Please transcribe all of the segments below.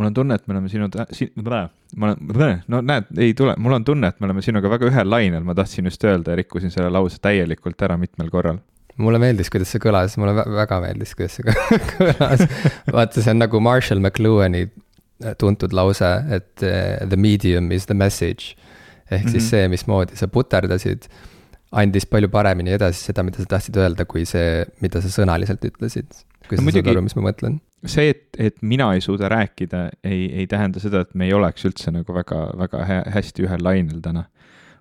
mul on tunne, et me oleme sinu, si-, ma olen, no näed, ei tule, mul on tunne, et me oleme sinuga väga ühel lainel, ma tahtsin just öelda ja rikkusin selle lause täielikult ära mitmel korral mulle meeldis, kuidas see kõlas, mulle väga meeldis, kuidas see kõlas. vaata, see on nagu Marshall McLuhani tuntud lause, et uh, the medium is the message. ehk mm -hmm. siis mhm. see, mismoodi sa puterdasid, andis palju paremini edasi seda, mida sa tahtsid öelda, kui see, mida sa sõnaliselt ütlesid. kui no, sa muidugi, saad aru, mis ma mõtlen see, et, et mina ei suuda rääkida, ei, ei tähenda seda, et me ei oleks üldse nagu väga, väga hästi ühel lainel täna.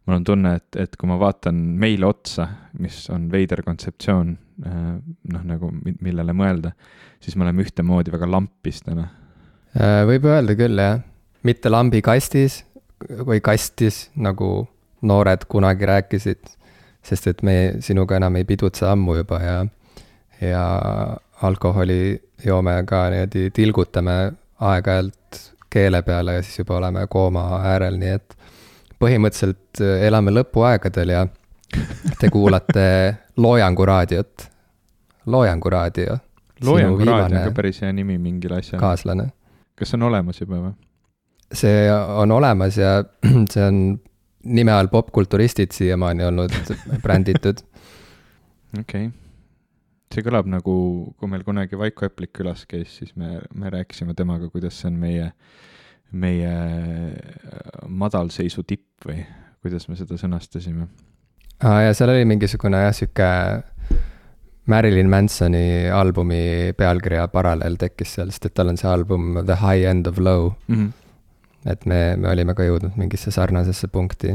mul on tunne, et, et kui ma vaatan meile otsa, mis on veider kontseptsioon, äh, noh, nagu millele mõelda, siis me oleme ühtemoodi väga lampis täna. Äh, võib öelda küll, jah. mitte lambikastis või kastis, nagu noored kunagi rääkisid, sest et me sinuga enam ei pidutse ammu juba ja, ja alkoholi joome ka niimoodi, tilgutame aeg-ajalt keele peale ja siis juba oleme kooma äärel, nii et põhimõtteliselt äh, elame lõpuaegadel ja te kuulate Loojangu raadiot. Loojangu raadio. Loojangu raadio on ka päris hea nimi mingile asjale. kaaslane. kas see on olemas juba või? see on olemas ja see on nime all popkulturistid siiamaani olnud bränditud. okei okay see kõlab nagu, kui meil kunagi Vaiko Eplik külas käis, siis me, me rääkisime temaga, kuidas see on meie, meie madalseisu tipp või kuidas me seda sõnastasime aa ja seal oli mingisugune jah, sihuke Marilyn Mansoni albumi pealkirja paralleel tekkis seal, sest et tal on see album The High End of Low mm. -hmm. Et me, me olime ka jõudnud mingisse sarnasesse punkti.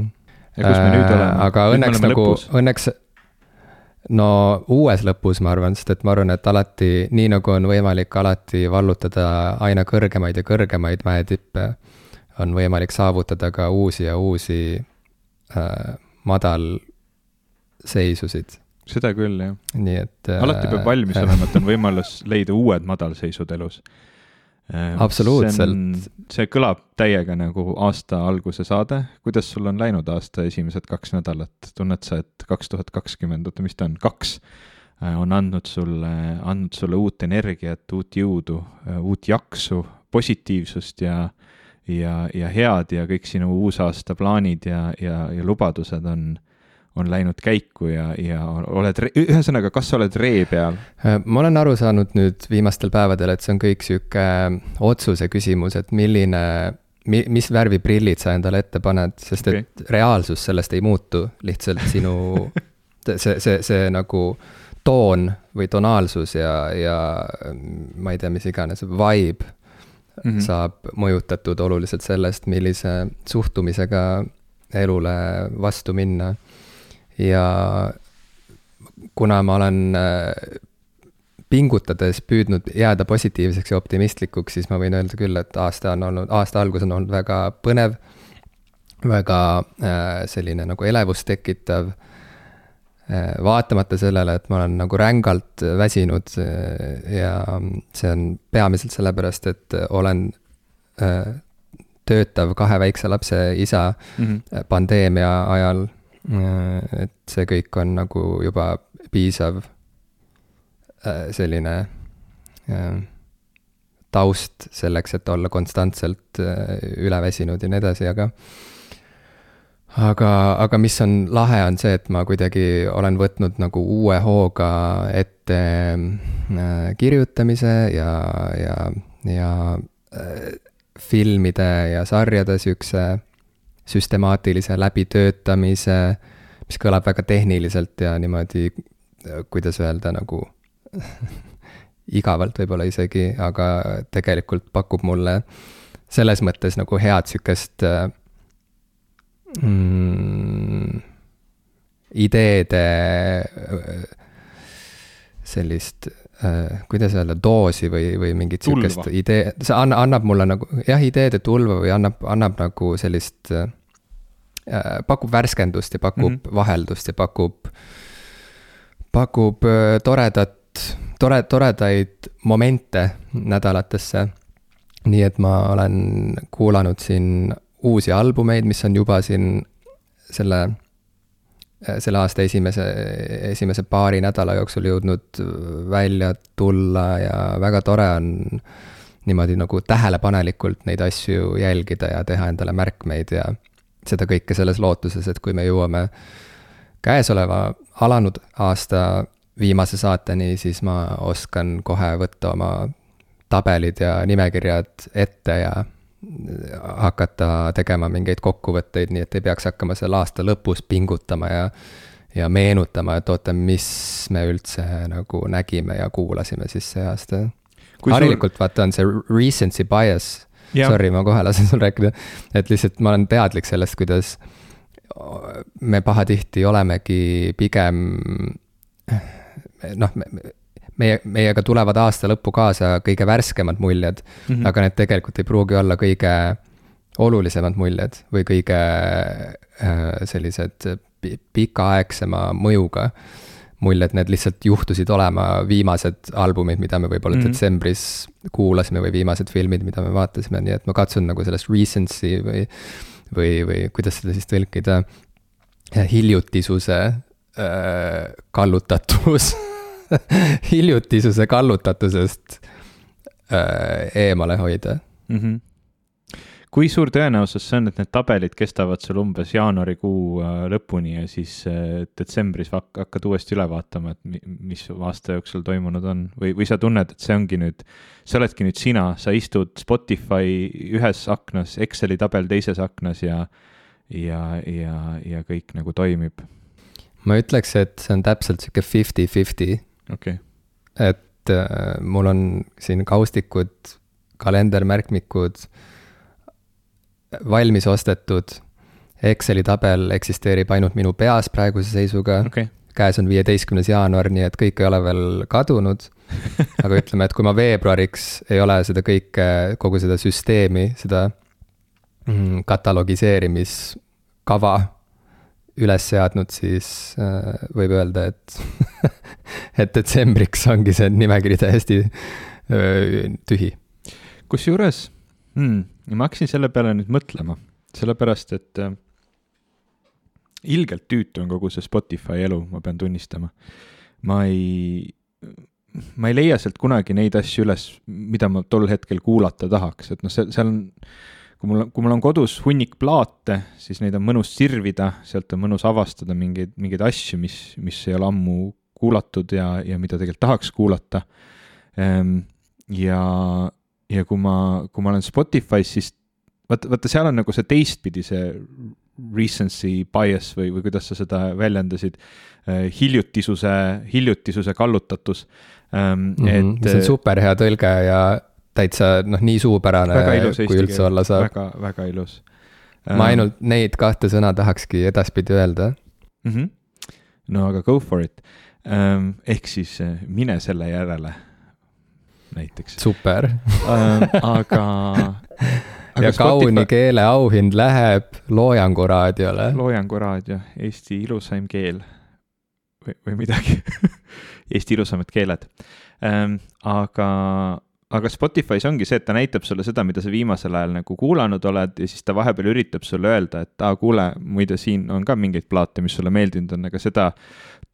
ja kus me nüüd oleme? aga õnneks nagu, õnneks no uues lõpus ma arvan, sest et ma arvan, et alati, nii nagu on võimalik alati vallutada aina kõrgemaid ja kõrgemaid mäetippe, on võimalik saavutada ka uusi ja uusi äh, madalseisusid. seda küll, jah. nii et äh,. alati peab valmis äh, olema, et on võimalus leida uued madalseisud elus Äh, absoluutselt. see kõlab täiega nagu aasta alguse saade, kuidas sul on läinud aasta esimesed kaks nädalat, tunned sa, et kaks tuhat kakskümmend, oota, mis ta on, kaks, äh, on andnud sulle, andnud sulle uut energiat, uut jõudu, äh, uut jaksu, positiivsust ja ja, ja head ja kõik sinu uusaasta plaanid ja, ja, ja lubadused on äh, on läinud käiku ja, ja oled, ühesõnaga, kas sa oled ree peal? Äh, ma olen aru saanud nüüd viimastel päevadel, et see on kõik sihuke äh, otsuse küsimus, et milline, mi-, mis värvi prillid sa endale ette paned, sest okay. et reaalsus sellest ei muutu, lihtsalt sinu see, see, see nagu toon või tonaalsus ja, ja ma ei tea, mis iganes, vibe mm -hmm. saab mõjutatud oluliselt sellest, millise suhtumisega elule vastu minna ja kuna ma olen äh, pingutades püüdnud jääda positiivseks ja optimistlikuks, siis ma võin öelda küll, et aasta on olnud, aasta algus on olnud väga põnev, väga äh, selline nagu elevust tekitav äh,. vaatamata sellele, et ma olen nagu rängalt väsinud ja see on peamiselt sellepärast, et olen töötav kahe väikse lapse isa mm -hmm. pandeemia ajal et see kõik on nagu juba piisav äh, selline äh, taust selleks, et olla konstantselt üleväsinud ja nii edasi, aga aga, aga mis on lahe, on see, et ma kuidagi olen võtnud nagu uue hooga ette kirjutamise ja, ja, ja filmide ja sarjade siukse süstemaatilise läbitöötamise, mis kõlab väga tehniliselt ja niimoodi, kuidas öelda, nagu igavalt võib-olla isegi, aga tegelikult pakub mulle selles mõttes nagu head sihukest mm, ideede sellist kuidas öelda, doosi või, või mingit sihukest idee, see anna, annab mulle nagu jah, ideede tulva või annab, annab nagu sellist äh,, pakub värskendust ja pakub mm -hmm. vaheldust ja pakub, pakub äh, toredat, tore, toredaid momente nädalatesse. nii et ma olen kuulanud siin uusi albumeid, mis on juba siin selle Äh, selle aasta esimese, esimese paari nädala jooksul jõudnud välja tulla ja väga tore on niimoodi nagu tähelepanelikult neid asju jälgida ja teha endale märkmeid ja seda kõike selles lootuses, et kui me jõuame käesoleva alanud aasta viimase saateni, siis ma oskan kohe võtta oma tabelid ja nimekirjad ette ja hakata tegema mingeid kokkuvõtteid, nii et ei peaks hakkama seal aasta lõpus pingutama ja ja meenutama, et oota, mis me üldse nagu nägime ja kuulasime siis see aasta. harilikult sul... vaata, on see recency bias, sorry, ma kohe lasen sul rääkida, et lihtsalt ma olen teadlik sellest, kuidas me pahatihti olemegi pigem noh, meie, meiega tulevad aasta lõppu kaasa kõige värskemad muljed mm, -hmm. aga need tegelikult ei pruugi olla kõige olulisemad muljed või kõige äh, sellised pikaaegsema mõjuga muljed, need lihtsalt juhtusid olema viimased albumid, mida me võib-olla mm -hmm. detsembris kuulasime või viimased filmid, mida me vaatasime, nii et ma katsun nagu sellest recency või, või, või kuidas seda siis tõlkida, hiljutisuse äh, kallutatus hiljutisuse kallutatusest äh, eemale hoida mm. -hmm. kui suur tõenäosus see on, et need tabelid kestavad sul umbes jaanuarikuu äh, lõpuni ja siis äh, detsembris hak hakkad uuesti üle vaatama, et mis aasta jooksul toimunud on või, või sa tunned, et see ongi nüüd, see oledki nüüd sina, sa istud Spotify ühes aknas, Exceli tabel teises aknas ja ja, ja, ja kõik nagu toimib ma ütleks, et see on täpselt sihuke fifty-fifty okay.. et äh, mul on siin kaustikud, kalendermärkmikud valmis ostetud. Exceli tabel eksisteerib ainult minu peas praeguse seisuga. Okay.. käes on viieteistkümnes jaanuar, nii et kõik ei ole veel kadunud. Aga ütleme, et kui ma veebruariks ei ole seda kõike, kogu seda süsteemi, seda mm, katalogiseerimiskava üles seadnud, siis äh, võib öelda, et et detsembriks ongi see nimekiri täiesti äh, tühi. kusjuures hmm,, ma hakkasin selle peale nüüd mõtlema, sellepärast et äh, ilgelt tüütu on kogu see Spotify elu, ma pean tunnistama. ma ei, ma ei leia sealt kunagi neid asju üles, mida ma tol hetkel kuulata tahaks, et noh, see, seal on kui mul, kui mul on kodus hunnik plaate, siis neid on mõnus sirvida, sealt on mõnus avastada mingeid, mingeid asju, mis, mis ei ole ammu kuulatud ja, ja mida tegelikult tahaks kuulata. Ehm, ja, ja kui ma, kui ma olen Spotify's, siis vaata, vaata, seal on nagu see teistpidi, see recency bias või, või kuidas sa seda väljendasid, eh, hiljutisuse, hiljutisuse kallutatus mm. -hmm, et. see on super hea tõlge ja täitsa noh, nii suupärane, kui üldse olla saab. väga, väga ilus. ma ähm, ainult neid kahte sõna tahakski edaspidi öelda mm. -hmm. no aga go for it. Ähm, ehk siis äh, mine selle järele, näiteks. super ähm, aga, aga. ja Spotify... kauni keele auhind läheb Loojangu raadiole. Loojangu raadio, Eesti ilusaim keel või, või midagi Eesti ilusamad keeled ähm,. aga aga Spotify's ongi see, et ta näitab sulle seda, mida sa viimasel ajal nagu kuulanud oled ja siis ta vahepeal üritab sulle öelda, et aa, kuule, muide, siin on ka mingeid plaate, mis sulle meeldinud on, aga seda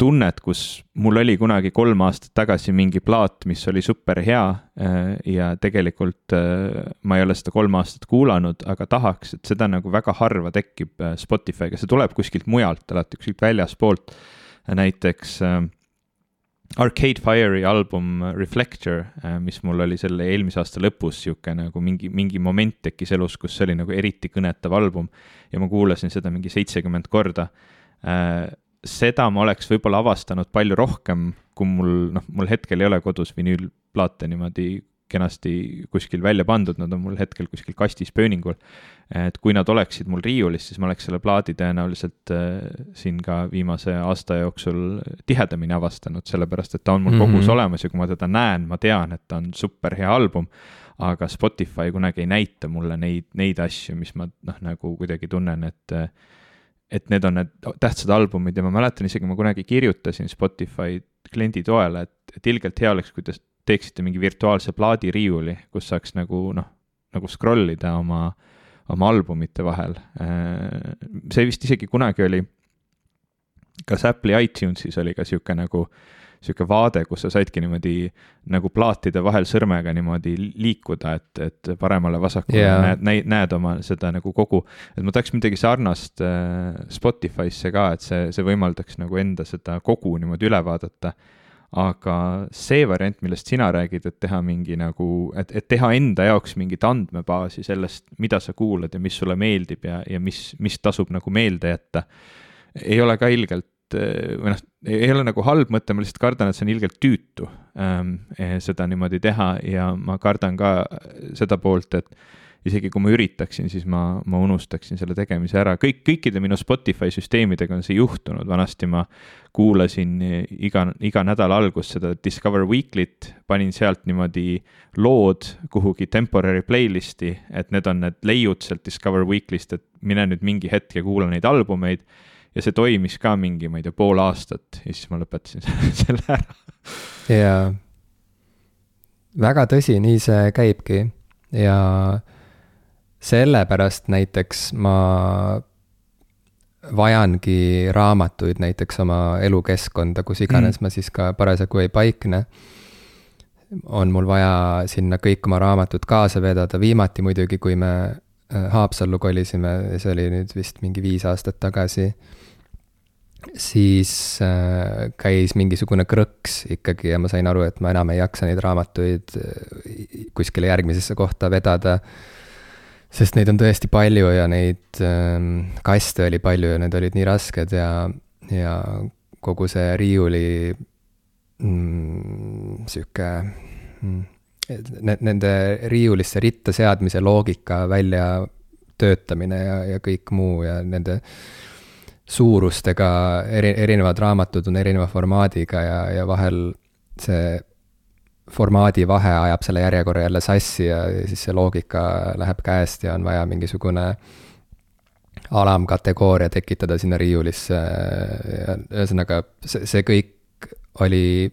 tunnet, kus mul oli kunagi kolm aastat tagasi mingi plaat, mis oli super hea äh, ja tegelikult äh, ma ei ole seda kolm aastat kuulanud, aga tahaks, et seda nagu väga harva tekib äh, Spotify'ga, see tuleb kuskilt mujalt alati, kuskilt väljaspoolt. näiteks Arcade Fire'i album Reflector, äh, mis mul oli selle eelmise aasta lõpus, sihuke nagu mingi, mingi moment tekkis elus, kus see oli nagu eriti kõnetav album ja ma kuulasin seda mingi seitsekümmend korda. Äh, seda ma oleks võib-olla avastanud palju rohkem, kui mul, noh, mul hetkel ei ole kodus vinüülplaate niimoodi kenasti kuskil välja pandud, nad on mul hetkel kuskil kastis pööningul. et kui nad oleksid mul riiulis, siis ma oleks selle plaadi tõenäoliselt äh, siin ka viimase aasta jooksul tihedamini avastanud, sellepärast et ta on mul mm -hmm. kogus olemas ja kui ma teda näen, ma tean, et ta on super hea album. aga Spotify kunagi ei näita mulle neid, neid asju, mis ma noh, nagu kuidagi tunnen, et et need on need tähtsad albumid ja ma mäletan isegi, ma kunagi kirjutasin Spotify kliendi toele, et, et ilgelt hea oleks, kui te teeksite mingi virtuaalse plaadiriiuli, kus saaks nagu noh, nagu scroll ida oma, oma albumite vahel. see vist isegi kunagi oli, kas Apple'i iTunes'is oli ka sihuke nagu, sihuke vaade, kus sa saidki niimoodi nagu plaatide vahel sõrmega niimoodi liikuda, et, et paremale-vasakule yeah. näed, näed, näed oma seda nagu kogu, et ma tahaks midagi sarnast äh, Spotify'sse ka, et see, see võimaldaks nagu enda seda kogu niimoodi üle vaadata aga see variant, millest sina räägid, et teha mingi nagu, et, et teha enda jaoks mingit andmebaasi sellest, mida sa kuulad ja mis sulle meeldib ja, ja mis, mis tasub nagu meelde jätta, ei ole ka ilgelt või noh, ei ole nagu halb mõte, ma lihtsalt kardan, et see on ilgelt tüütu ähm, seda niimoodi teha. Ja ma kardan ka seda poolt, et isegi kui ma üritaksin, siis ma, ma unustaksin selle tegemise ära, kõik, kõikide minu Spotify süsteemidega on see juhtunud, vanasti ma kuulasin iga, iga nädala algust seda Discover Weekly't, panin sealt niimoodi lood kuhugi temporary playlist'i, et need on need leiud sealt Discover Weekly'st, et mine nüüd mingi hetk ja kuula neid albumeid. Ja see toimis ka mingi, ma ei tea, pool aastat ja siis ma lõpetasin selle ära. jaa, väga tõsi, nii see käibki. Ja sellepärast näiteks ma vajangi raamatuid näiteks oma elukeskkonda, kus iganes mm. ma siis ka parasjagu ei paikne. on mul vaja sinna kõik oma raamatud kaasa vedada, viimati muidugi, kui me äh, Haapsallu kolisime, see oli nüüd vist mingi viis aastat tagasi. siis äh, käis mingisugune krõks ikkagi ja ma sain aru, et ma enam ei jaksa neid raamatuid äh, kuskile järgmisesse kohta vedada sest neid on tõesti palju ja neid ähm, kaste oli palju ja need olid nii rasked ja, ja kogu see riiuli mm, sihuke mm, nende riiulisse ritta seadmise loogika väljatöötamine ja, ja kõik muu ja nende suurustega eri, erinevad raamatud on erineva formaadiga ja, ja vahel see formaadi vahe ajab selle järjekorra jälle sassi ja, siis see loogika läheb käest ja on vaja mingisugune alamkategooria tekitada sinna riiulisse ja ühesõnaga, see, see kõik oli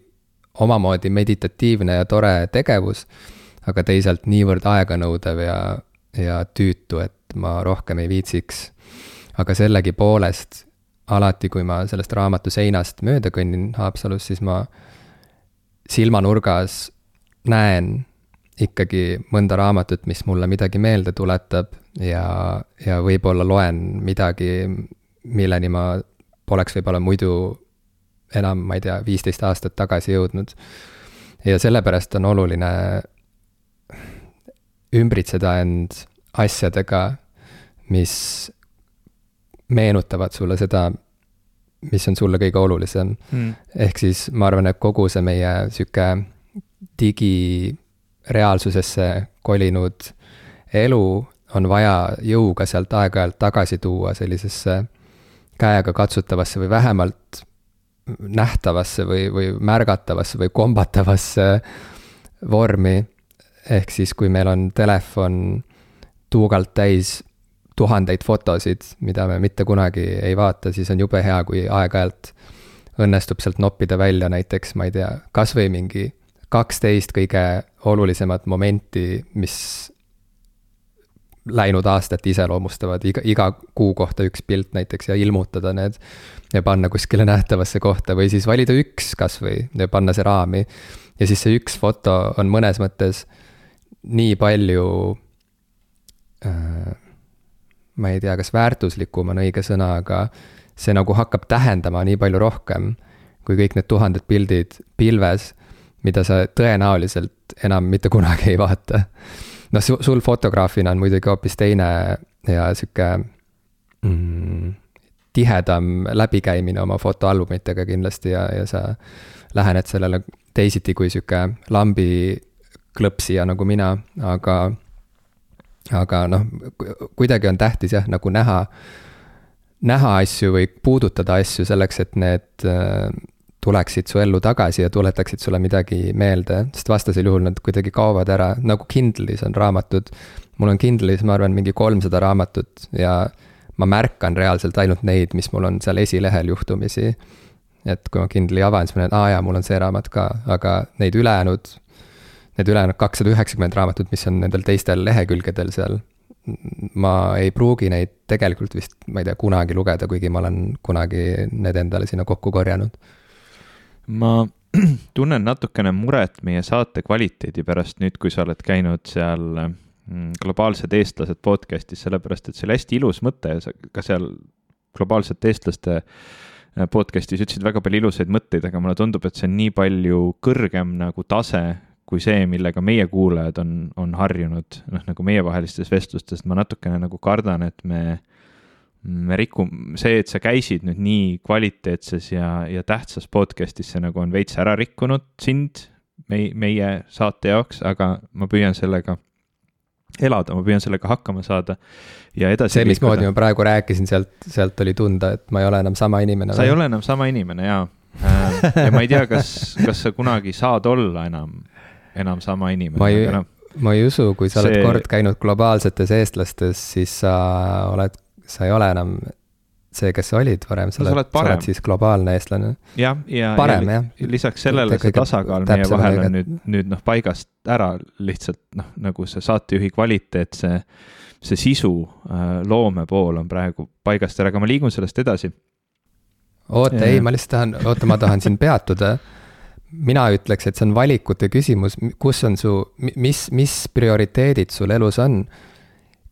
omamoodi meditatiivne ja tore tegevus, aga teisalt niivõrd aeganõudev ja, ja tüütu, et ma rohkem ei viitsiks. aga sellegipoolest, alati, kui ma sellest raamatu seinast mööda kõnnin Haapsalus, siis ma silmanurgas näen ikkagi mõnda raamatut, mis mulle midagi meelde tuletab ja, ja võib-olla loen midagi, milleni ma poleks võib-olla muidu enam, ma ei tea, viisteist aastat tagasi jõudnud. ja sellepärast on oluline ümbritseda end asjadega, mis meenutavad sulle seda, mis on sulle kõige olulisem mm.. ehk siis ma arvan, et kogu see meie sihuke digireaalsusesse kolinud elu on vaja jõuga sealt aeg-ajalt tagasi tuua sellisesse käega katsutavasse või vähemalt nähtavasse või, või märgatavasse või kombatavasse vormi. ehk siis, kui meil on telefon tuugalt täis tuhandeid fotosid, mida me mitte kunagi ei vaata, siis on jube hea, kui aeg-ajalt õnnestub sealt noppida välja näiteks, ma ei tea, kasvõi mingi kaksteist kõige olulisemat momenti, mis läinud aastat iseloomustavad, iga, iga kuu kohta üks pilt näiteks ja ilmutada need ja panna kuskile nähtavasse kohta või siis valida üks kasvõi ja panna see raami. ja siis see üks foto on mõnes mõttes nii palju äh, ma ei tea, kas väärtuslikum on õige sõna, aga see nagu hakkab tähendama nii palju rohkem, kui kõik need tuhanded pildid pilves, mida sa tõenäoliselt enam mitte kunagi ei vaata. noh, sul fotograafina on muidugi hoopis teine ja sihuke mm, tihedam läbikäimine oma fotoalbumitega kindlasti ja, ja sa lähened sellele teisiti kui sihuke lambi klõpsija nagu mina, aga aga noh, kuidagi on tähtis jah, nagu näha, näha asju või puudutada asju selleks, et need äh, tuleksid su ellu tagasi ja tuletaksid sulle midagi meelde, sest vastasel juhul nad kuidagi kaovad ära, nagu Kindle'is on raamatud. mul on Kindle'is, ma arvan, mingi kolmsada raamatut ja ma märkan reaalselt ainult neid, mis mul on seal esilehel juhtumisi. et kui ma Kindle'i avan, siis ma näen, aa jaa, mul on see raamat ka, aga neid ülejäänud need ülejäänud kakssada üheksakümmend raamatut, mis on nendel teistel lehekülgedel seal, ma ei pruugi neid tegelikult vist, ma ei tea, kunagi lugeda, kuigi ma olen kunagi need endale sinna kokku korjanud. ma tunnen natukene muret meie saate kvaliteedi pärast nüüd, kui sa oled käinud seal mm, globaalsed eestlased podcast'is, sellepärast et see oli hästi ilus mõte ja sa ka seal globaalsete eestlaste äh, podcast'is ütlesid väga palju ilusaid mõtteid, aga mulle tundub, et see on nii palju kõrgem nagu tase kui see, millega meie kuulajad on, on harjunud, noh, nagu meievahelistes vestlustes, ma natukene nagu kardan, et me me rikum-, see, et sa käisid nüüd nii kvaliteetses ja, ja tähtsas podcast'is, see nagu on veits ära rikkunud sind, mei-, meie saate jaoks, aga ma püüan sellega elada, ma püüan sellega hakkama saada ja edasi. see, mismoodi ma praegu rääkisin, sealt, sealt oli tunda, et ma ei ole enam sama inimene. sa ei ole enam sama inimene jaa. Äh, ja ma ei tea, kas, kas sa kunagi saad olla enam, enam sama inimene. ma ei, no, ma ei usu, kui sa see... oled kord käinud globaalsetes eestlastes, siis sa oled sa ei ole enam see, kes sa olid varem, sa oled, sa oled siis globaalne eestlane. jah, ja, parem, ja, ja lisaks sellele see tasakaal meie vahel on nüüd, nüüd noh, paigast ära lihtsalt noh, nagu see saatejuhi kvaliteet, see, see sisu äh,, loome pool on praegu paigast ära, aga ma liigun sellest edasi. oota, ei, ma lihtsalt tahan, oota, ma tahan siin peatuda mina ütleks, et see on valikute küsimus, kus on su, mis, mis prioriteedid sul elus on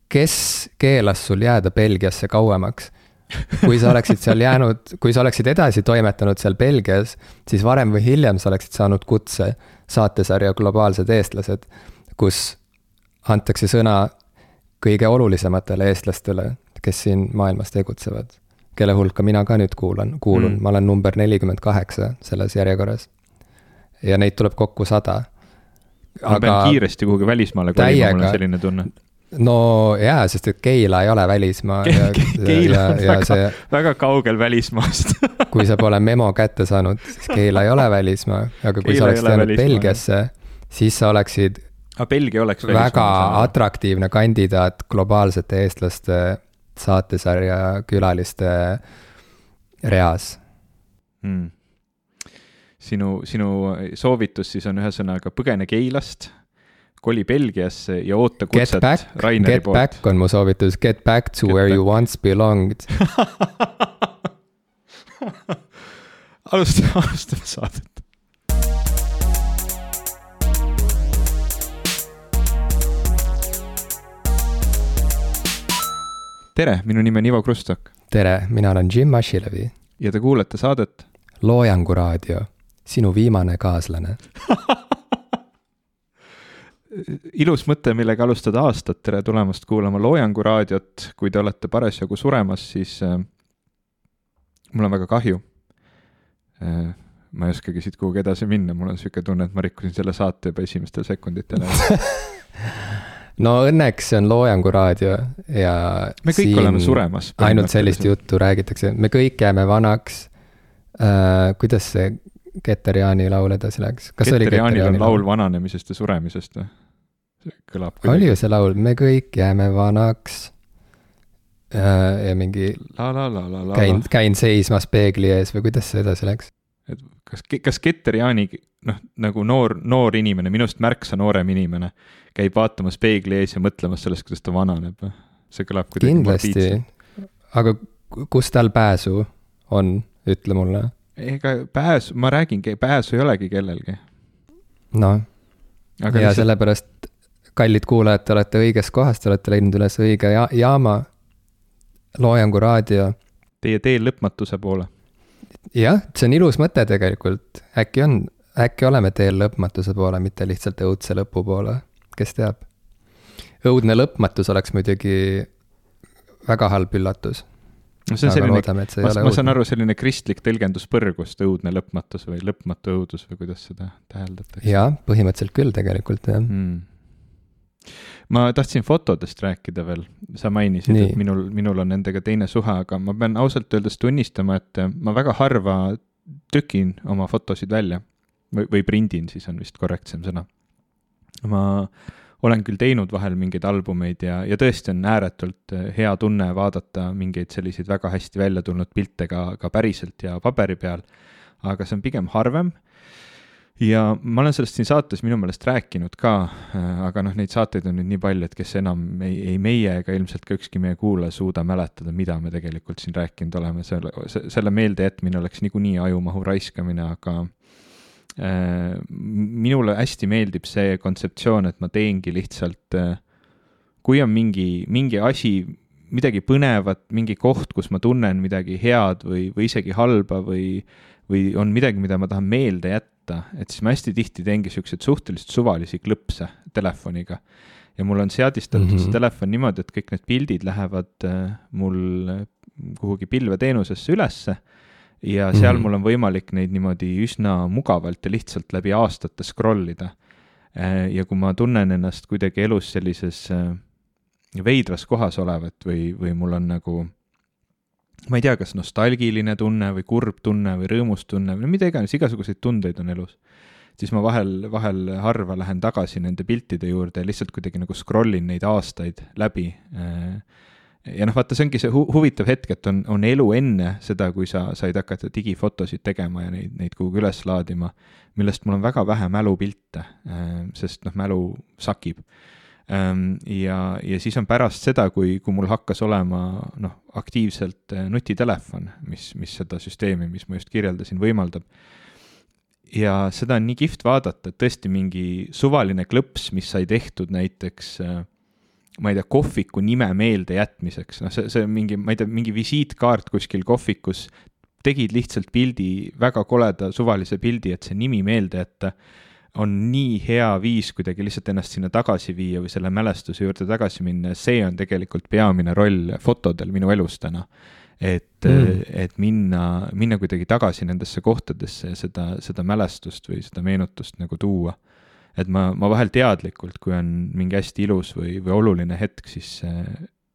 kes keelas sul jääda Belgiasse kauemaks? kui sa oleksid seal jäänud, kui sa oleksid edasi toimetanud seal Belgias, siis varem või hiljem sa oleksid saanud kutse saatesarja Globaalsed eestlased, kus antakse sõna kõige olulisematele eestlastele, kes siin maailmas tegutsevad. kelle hulka mina ka nüüd kuulan, kuulun mm., ma olen number nelikümmend kaheksa selles järjekorras. Ja neid tuleb kokku sada. ma pean kiiresti kuhugi välismaale kolima, mul on selline tunne no jaa, sest et Keila ei ole välismaa Ke. Keila on väga, see, väga kaugel välismaast kui sa pole memo kätte saanud, siis Keila ei ole välismaa, aga kui Keila sa oleksid jäänud Belgiasse, siis sa oleksid. Belgia oleks välismaa. väga atraktiivne kandidaat globaalsete eestlaste saatesarja külaliste reas hmm.. Sinu, sinu soovitus siis on ühesõnaga põgene Keilast koli Belgiasse ja oota kutset Raineri poolt. Get back on mu soovitus, get back to get where back. you once belonged alustame, alustame saadet. tere, minu nimi on Ivo Krustok. tere, mina olen Jim Asilevi. ja te kuulete saadet? loojangu raadio, sinu viimane kaaslane ilus mõte, millega alustada aastat, tere tulemast kuulama Loojangu raadiot, kui te olete parasjagu suremas, siis äh, mul on väga kahju äh,. ma ei oskagi siit kuhugi edasi minna, mul on niisugune tunne, et ma rikkusin selle saate juba esimestel sekunditel no õnneks see on Loojangu raadio ja me kõik oleme suremas. ainult sellist juttu räägitakse, me kõik jääme vanaks äh,. kuidas see Keter Jaani laul edasi läks? Keter Jaanil on laul vananemisest ja suremisest või? kõlab kuidagi. oli ju see laul, me kõik jääme vanaks. Äh, ja mingi. käin, käin seismas peegli ees või kuidas see edasi läks? et kas, kas Keter Jaani, noh, nagu noor, noor inimene, minust märksa noorem inimene, käib vaatamas peegli ees ja mõtlemas sellest, kuidas ta vananeb või? see kõlab kuidagi kindlasti, aga kus tal pääsu on, ütle mulle. Ega pääsu, ma räägingi, pääsu ei olegi kellelgi. noh, ja lihtsalt... sellepärast kallid kuulajad, te olete õiges kohas, te olete leidnud üles õige ja jaama, Loojangu raadio. Teie teel lõpmatuse poole. jah, see on ilus mõte tegelikult, äkki on, äkki oleme teel lõpmatuse poole, mitte lihtsalt õudse lõpu poole, kes teab. õudne lõpmatus oleks muidugi väga halb üllatus no see on selline, ma, ma saan aru, selline kristlik tõlgendus põrgust, õudne lõpmatus või lõpmatu õudus või kuidas seda täheldatakse? jaa, põhimõtteliselt küll tegelikult jah. Mm ma tahtsin fotodest rääkida veel, sa mainisid, et minul, minul on nendega teine suhe, aga ma pean ausalt öeldes tunnistama, et ma väga harva tükin oma fotosid välja. Või, või prindin, siis on vist korrektsem sõna. ma olen küll teinud vahel mingeid albumeid ja, ja tõesti on ääretult hea tunne vaadata mingeid selliseid väga hästi välja tulnud pilte ka, ka päriselt ja paberi peal, aga see on pigem harvem. Ja ma olen sellest siin saates minu meelest rääkinud ka, äh, aga noh, neid saateid on nüüd nii palju, et kes enam ei, ei meie ega ilmselt ka ükski meie kuulaja suuda mäletada, mida me tegelikult siin rääkinud oleme, selle, selle meelde jätmine oleks niikuinii ajumahu raiskamine, aga minule hästi meeldib see kontseptsioon, et ma teengi lihtsalt, äh, kui on mingi, mingi asi, midagi põnevat, mingi koht, kus ma tunnen midagi head või, või isegi halba või, või on midagi, mida ma tahan meelde jätta, et siis ma hästi tihti teengi siukseid suhteliselt suvalisi klõpse telefoniga. ja mul on seadistatud mm -hmm. see telefon niimoodi, et kõik need pildid lähevad äh, mul kuhugi pilveteenusesse ülesse ja seal mm -hmm. mul on võimalik neid niimoodi üsna mugavalt ja lihtsalt läbi aastate scroll ida. Äh, ja kui ma tunnen ennast kuidagi elus sellises äh, veidras kohas olevat või, või mul on nagu ma ei tea, kas nostalgiline tunne või kurb tunne või rõõmus tunne või mida iganes, igasuguseid tundeid on elus. siis ma vahel, vahel harva lähen tagasi nende piltide juurde ja lihtsalt kuidagi nagu scroll in neid aastaid läbi. Ja noh, vaata, see ongi see hu huvitav hetk, et on, on elu enne seda, kui sa said hakata digifotosid tegema ja neid, neid kuhugi üles laadima, millest mul on väga vähe mälupilte, sest noh, mälu sakib Ehm, ja, ja siis on pärast seda, kui, kui mul hakkas olema noh, aktiivselt eh, nutitelefon, mis, mis seda süsteemi, mis ma just kirjeldasin, võimaldab. ja seda on nii kihvt vaadata, et tõesti mingi suvaline klõps, mis sai tehtud näiteks eh, ma ei tea, kohviku nime meeldejätmiseks, noh, see, see mingi, ma ei tea, mingi visiitkaart kuskil kohvikus, tegid lihtsalt pildi, väga koleda suvalise pildi, et see nimi meelde jätta on nii hea viis kuidagi lihtsalt ennast sinna tagasi viia või selle mälestuse juurde tagasi minna ja see on tegelikult peamine roll fotodel minu elus täna. et mm., et minna, minna kuidagi tagasi nendesse kohtadesse ja seda, seda mälestust või seda meenutust nagu tuua. Et ma, ma vahel teadlikult, kui on mingi hästi ilus või, või oluline hetk, siis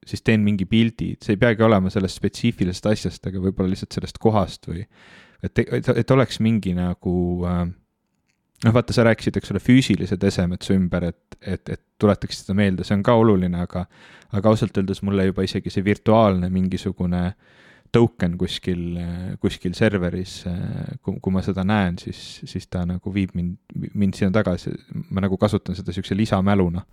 siis teen mingi pildi, see ei peagi olema sellest spetsiifilisest asjast, aga võib-olla lihtsalt sellest kohast või et, et, et oleks mingi nagu äh, noh, vaata, sa rääkisid, eks ole, füüsilised esemed su ümber, et, et, et tuletaks seda meelde, see on ka oluline, aga aga ausalt öeldes mulle juba isegi see virtuaalne mingisugune token kuskil, kuskil serveris, kui, kui ma seda näen, siis, siis ta nagu viib mind, mind sinna tagasi, ma nagu kasutan seda niisuguse lisamäluna.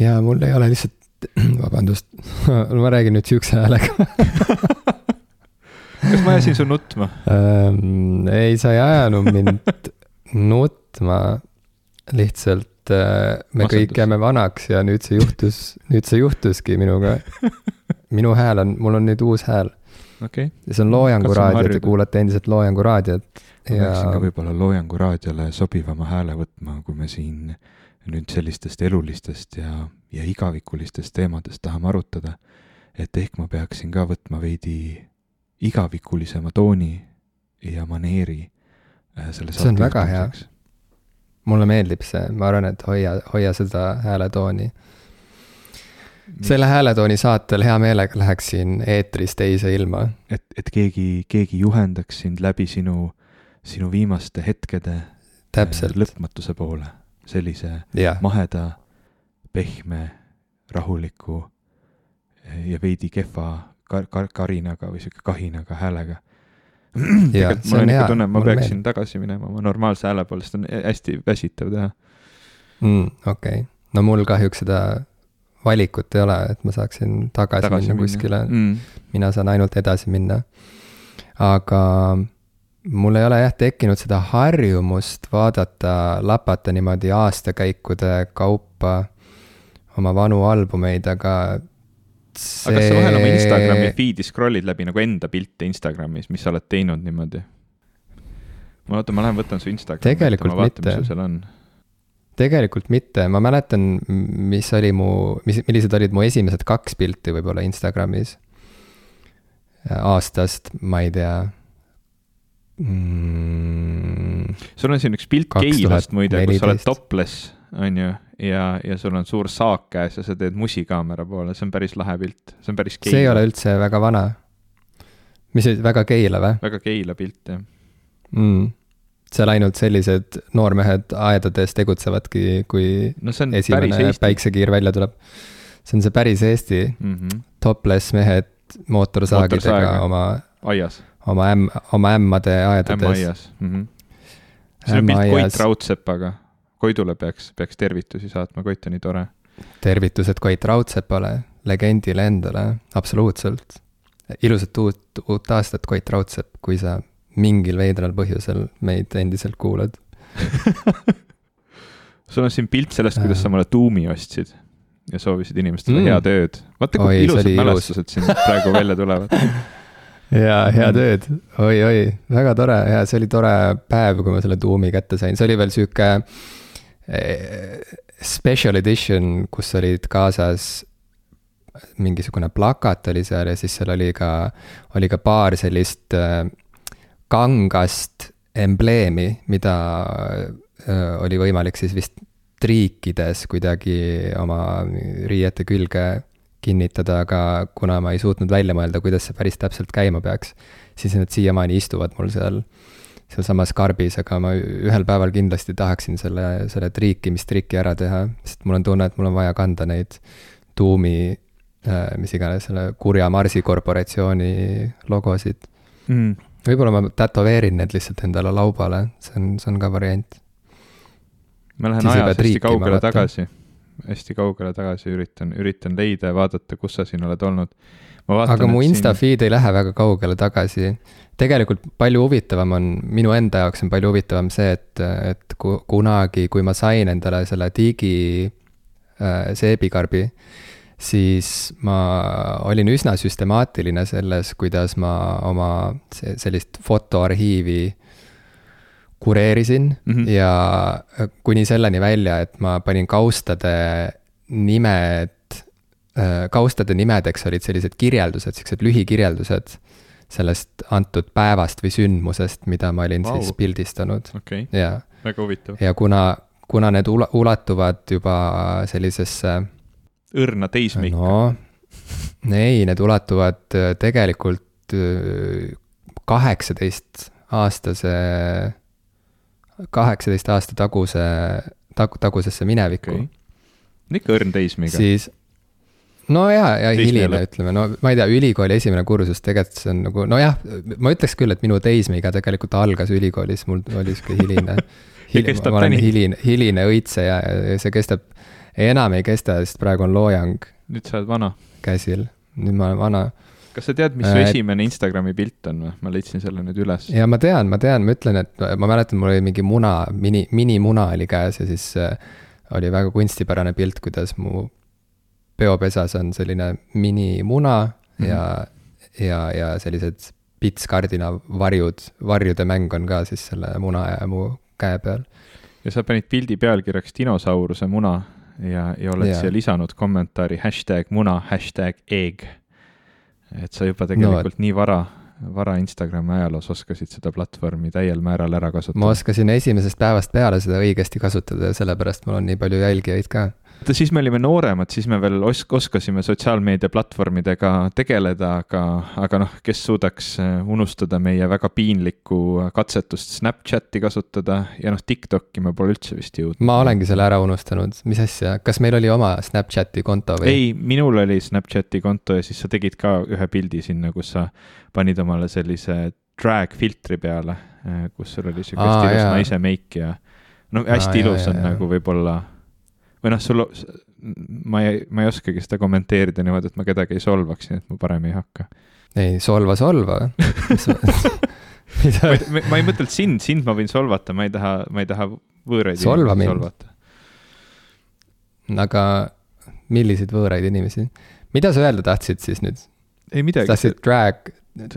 jaa, mul ei ole lihtsalt, vabandust ma räägin nüüd niisuguse häälega kas ma ajasin su nutma ähm,? ei, sa ei ajanud mind nutma, lihtsalt äh, me Masendus. kõik jääme vanaks ja nüüd see juhtus, nüüd see juhtuski minuga. minu hääl on, mul on nüüd uus hääl okay.. ja see on Loojangu raadio, te kuulate endiselt Loojangu raadiot. ma ja... peaksin ka võib-olla Loojangu raadiole sobivama hääle võtma, kui me siin nüüd sellistest elulistest ja, ja igavikulistest teemadest tahame arutada. et ehk ma peaksin ka võtma veidi igavikulisema tooni ja maneeri Äh, selle see on väga hea. mulle meeldib see, ma arvan, et hoia, hoia seda hääletooni. Selle hääletooni saatel hea meelega läheksin eetris teise ilma. et, et keegi, keegi juhendaks sind läbi sinu, sinu viimaste hetkede äh, täpselt lõpmatuse poole, sellise ja. maheda, pehme, rahuliku ja veidi kehva kar-, kar-, karinaga või sihuke kahinaga häälega tegelikult mul on ikka tunne, et ma peaksin meel. tagasi minema oma normaalse hääle poole, sest on hästi väsitav teha mm,. okei okay., no mul kahjuks seda valikut ei ole, et ma saaksin tagasi, tagasi minna, minna kuskile mm.. mina saan ainult edasi minna. aga mul ei ole jah tekkinud seda harjumust vaadata, lapata niimoodi aastakäikude kaupa oma vanu albumeid, aga see... aga kas sa vahel oma Instagrami feed'i scroll'id läbi nagu enda pilte Instagramis, mis sa oled teinud niimoodi? ma oota, ma lähen võtan su Instagrami. tegelikult vaatan, mitte. Tegelikult mitte, ma mäletan, mis oli mu, mis, millised olid mu esimesed kaks pilti võib-olla Instagramis. aastast, ma ei tea mm,. sul on siin üks pilt Keilast muide, kus sa oled topless, on ju ja, ja sul on suur saak käes ja sa teed musikaamera poole, see on päris lahe pilt, see on päris keila. see ei ole üldse väga vana. mis see, väga keila või? väga keila pilt, jah mm.. Seal ainult sellised noormehed aedades tegutsevadki, kui no esimene päiksekiir välja tuleb. see on see päris Eesti mm -hmm. topless mehed mootorsaagidega oma aias. oma ämm, oma ämmade aedades. ämmaaias mm. -hmm. see on pilt Koit Raudsepaga Koidule peaks, peaks tervitusi saatma, Koit on nii tore. tervitused Koit Raudsepale, legendile endale, absoluutselt. ilusat uut, uut aastat, Koit Raudsepp, kui sa mingil veidral põhjusel meid endiselt kuulad. sul on siin pilt sellest, kuidas sa mulle tuumi ostsid ja soovisid inimestele mm. head ööd. vaata, kui Oi, ilusad oli ilus. mälestused siin praegu välja tulevad. jaa, head Mm. ööd oi,. oi-oi, väga tore ja see oli tore päev, kui ma selle tuumi kätte sain, see oli veel sihuke eh, special edition, kus olid kaasas mingisugune plakat oli seal ja siis seal oli ka, oli ka paar sellist äh, kangast embleemi, mida oli võimalik siis vist triikides kuidagi oma riiete külge kinnitada, aga kuna ma ei suutnud välja mõelda, kuidas see päris täpselt käima peaks, siis need siiamaani istuvad mul seal, sealsamas karbis, aga ma ühel päeval kindlasti tahaksin selle, selle triikimistriki ära teha, sest mul on tunne, et mul on vaja kanda neid tuumi, mis iganes, selle kurja Marsi korporatsiooni logosid. Mm. Võib-olla ma tätoveerin need lihtsalt endale laubale, see on, see on ka variant. ma lähen ajas hästi kaugele tagasi, hästi kaugele tagasi üritan, üritan leida ja vaadata, kus sa siin oled olnud. aga mu Insta feed ei lähe väga kaugele tagasi. tegelikult palju huvitavam on, minu enda jaoks on palju huvitavam see, et, et ku- kunagi, kui ma sain endale selle digi äh, seebikarbi, siis ma olin üsna süstemaatiline selles, kuidas ma oma se- sellist fotoarhiivi kureerisin mm. -hmm. ja kuni selleni välja, et ma panin kaustade nimed, kaustade nimedeks olid sellised kirjeldused, siuksed lühikirjeldused sellest antud päevast või sündmusest, mida ma olin wow. Siis pildistanud okay., ja, väga huvitav. ja kuna, kuna need ula- ulatuvad juba sellisesse õrna teismeikka no.. ei, need ulatuvad äh, tegelikult äh, kaheksateist aastase, kaheksateist aasta taguse, tag-, tagusesse minevikku okay.. ikka õrn teismega si. siis no ja, ja hiline, ütleme, no ma ei tea, ülikooli esimene kursus tegelikult see on nagu nojah, ma ütleks küll, et minu teismeiga tegelikult algas ülikoolis, mul oli sihuke hiline kestab ma olen täni. hiline, hiline õitseja ja see kestab, enam ei kesta, sest praegu on loojang nüüd sa oled vana. käsil, nüüd ma olen vana kas sa tead, mis su Äh, esimene Instagrami pilt on või? ma leidsin selle nüüd üles. ja ma tean, ma tean, ma ütlen, et ma mäletan, mul oli mingi muna, mini, minimuna oli käes ja siis äh, oli väga kunstipärane pilt, kuidas mu peopesas on selline minimuna mm -hmm. ja, ja, ja sellised pitskardina varjud, varjude mäng on ka siis selle muna ja mu käe peal. ja sa panid pildi pealkirjaks dinosauruse muna ja, ja oled Jaa. siia lisanud kommentaari hashtag muna, hashtag egg. et sa juba tegelikult no, nii vara, vara Instagrami ajaloos oskasid seda platvormi täiel määral ära kasutada ma. oskasin esimesest päevast peale seda õigesti kasutada ja sellepärast mul on nii palju jälgijaid ka. vaata, siis me olime nooremad, siis me veel os-, oskasime sotsiaalmeedia platvormidega tegeleda, aga, aga noh, kes suudaks äh, unustada meie väga piinlikku katsetust Snapchati kasutada ja noh, TikTok'i me pole üldse vist jõudnud. ma olengi selle ära unustanud, mis asja, kas meil oli oma Snapchati konto või? ei, minul oli Snapchati konto ja siis sa tegid ka ühe pildi sinna, kus sa panid omale sellise drag filtri peale, kus sul oli sihuke hästi ilus naise meik ja no hästi Aa, ilus on jaa, jaa. nagu võib-olla või noh, sul, ma ei, ma ei oskagi seda kommenteerida niimoodi, et ma kedagi ei solvaks, nii et ma parem ei hakka. ei, solva, solva. ma ei, ma ei mõtelnud sind, sind ma võin solvata, ma ei taha, ma ei taha võõraid Solva inimesi solvata. aga milliseid võõraid inimesi? mida sa öelda tahtsid siis nüüd? ei midagi, tahtsid drag,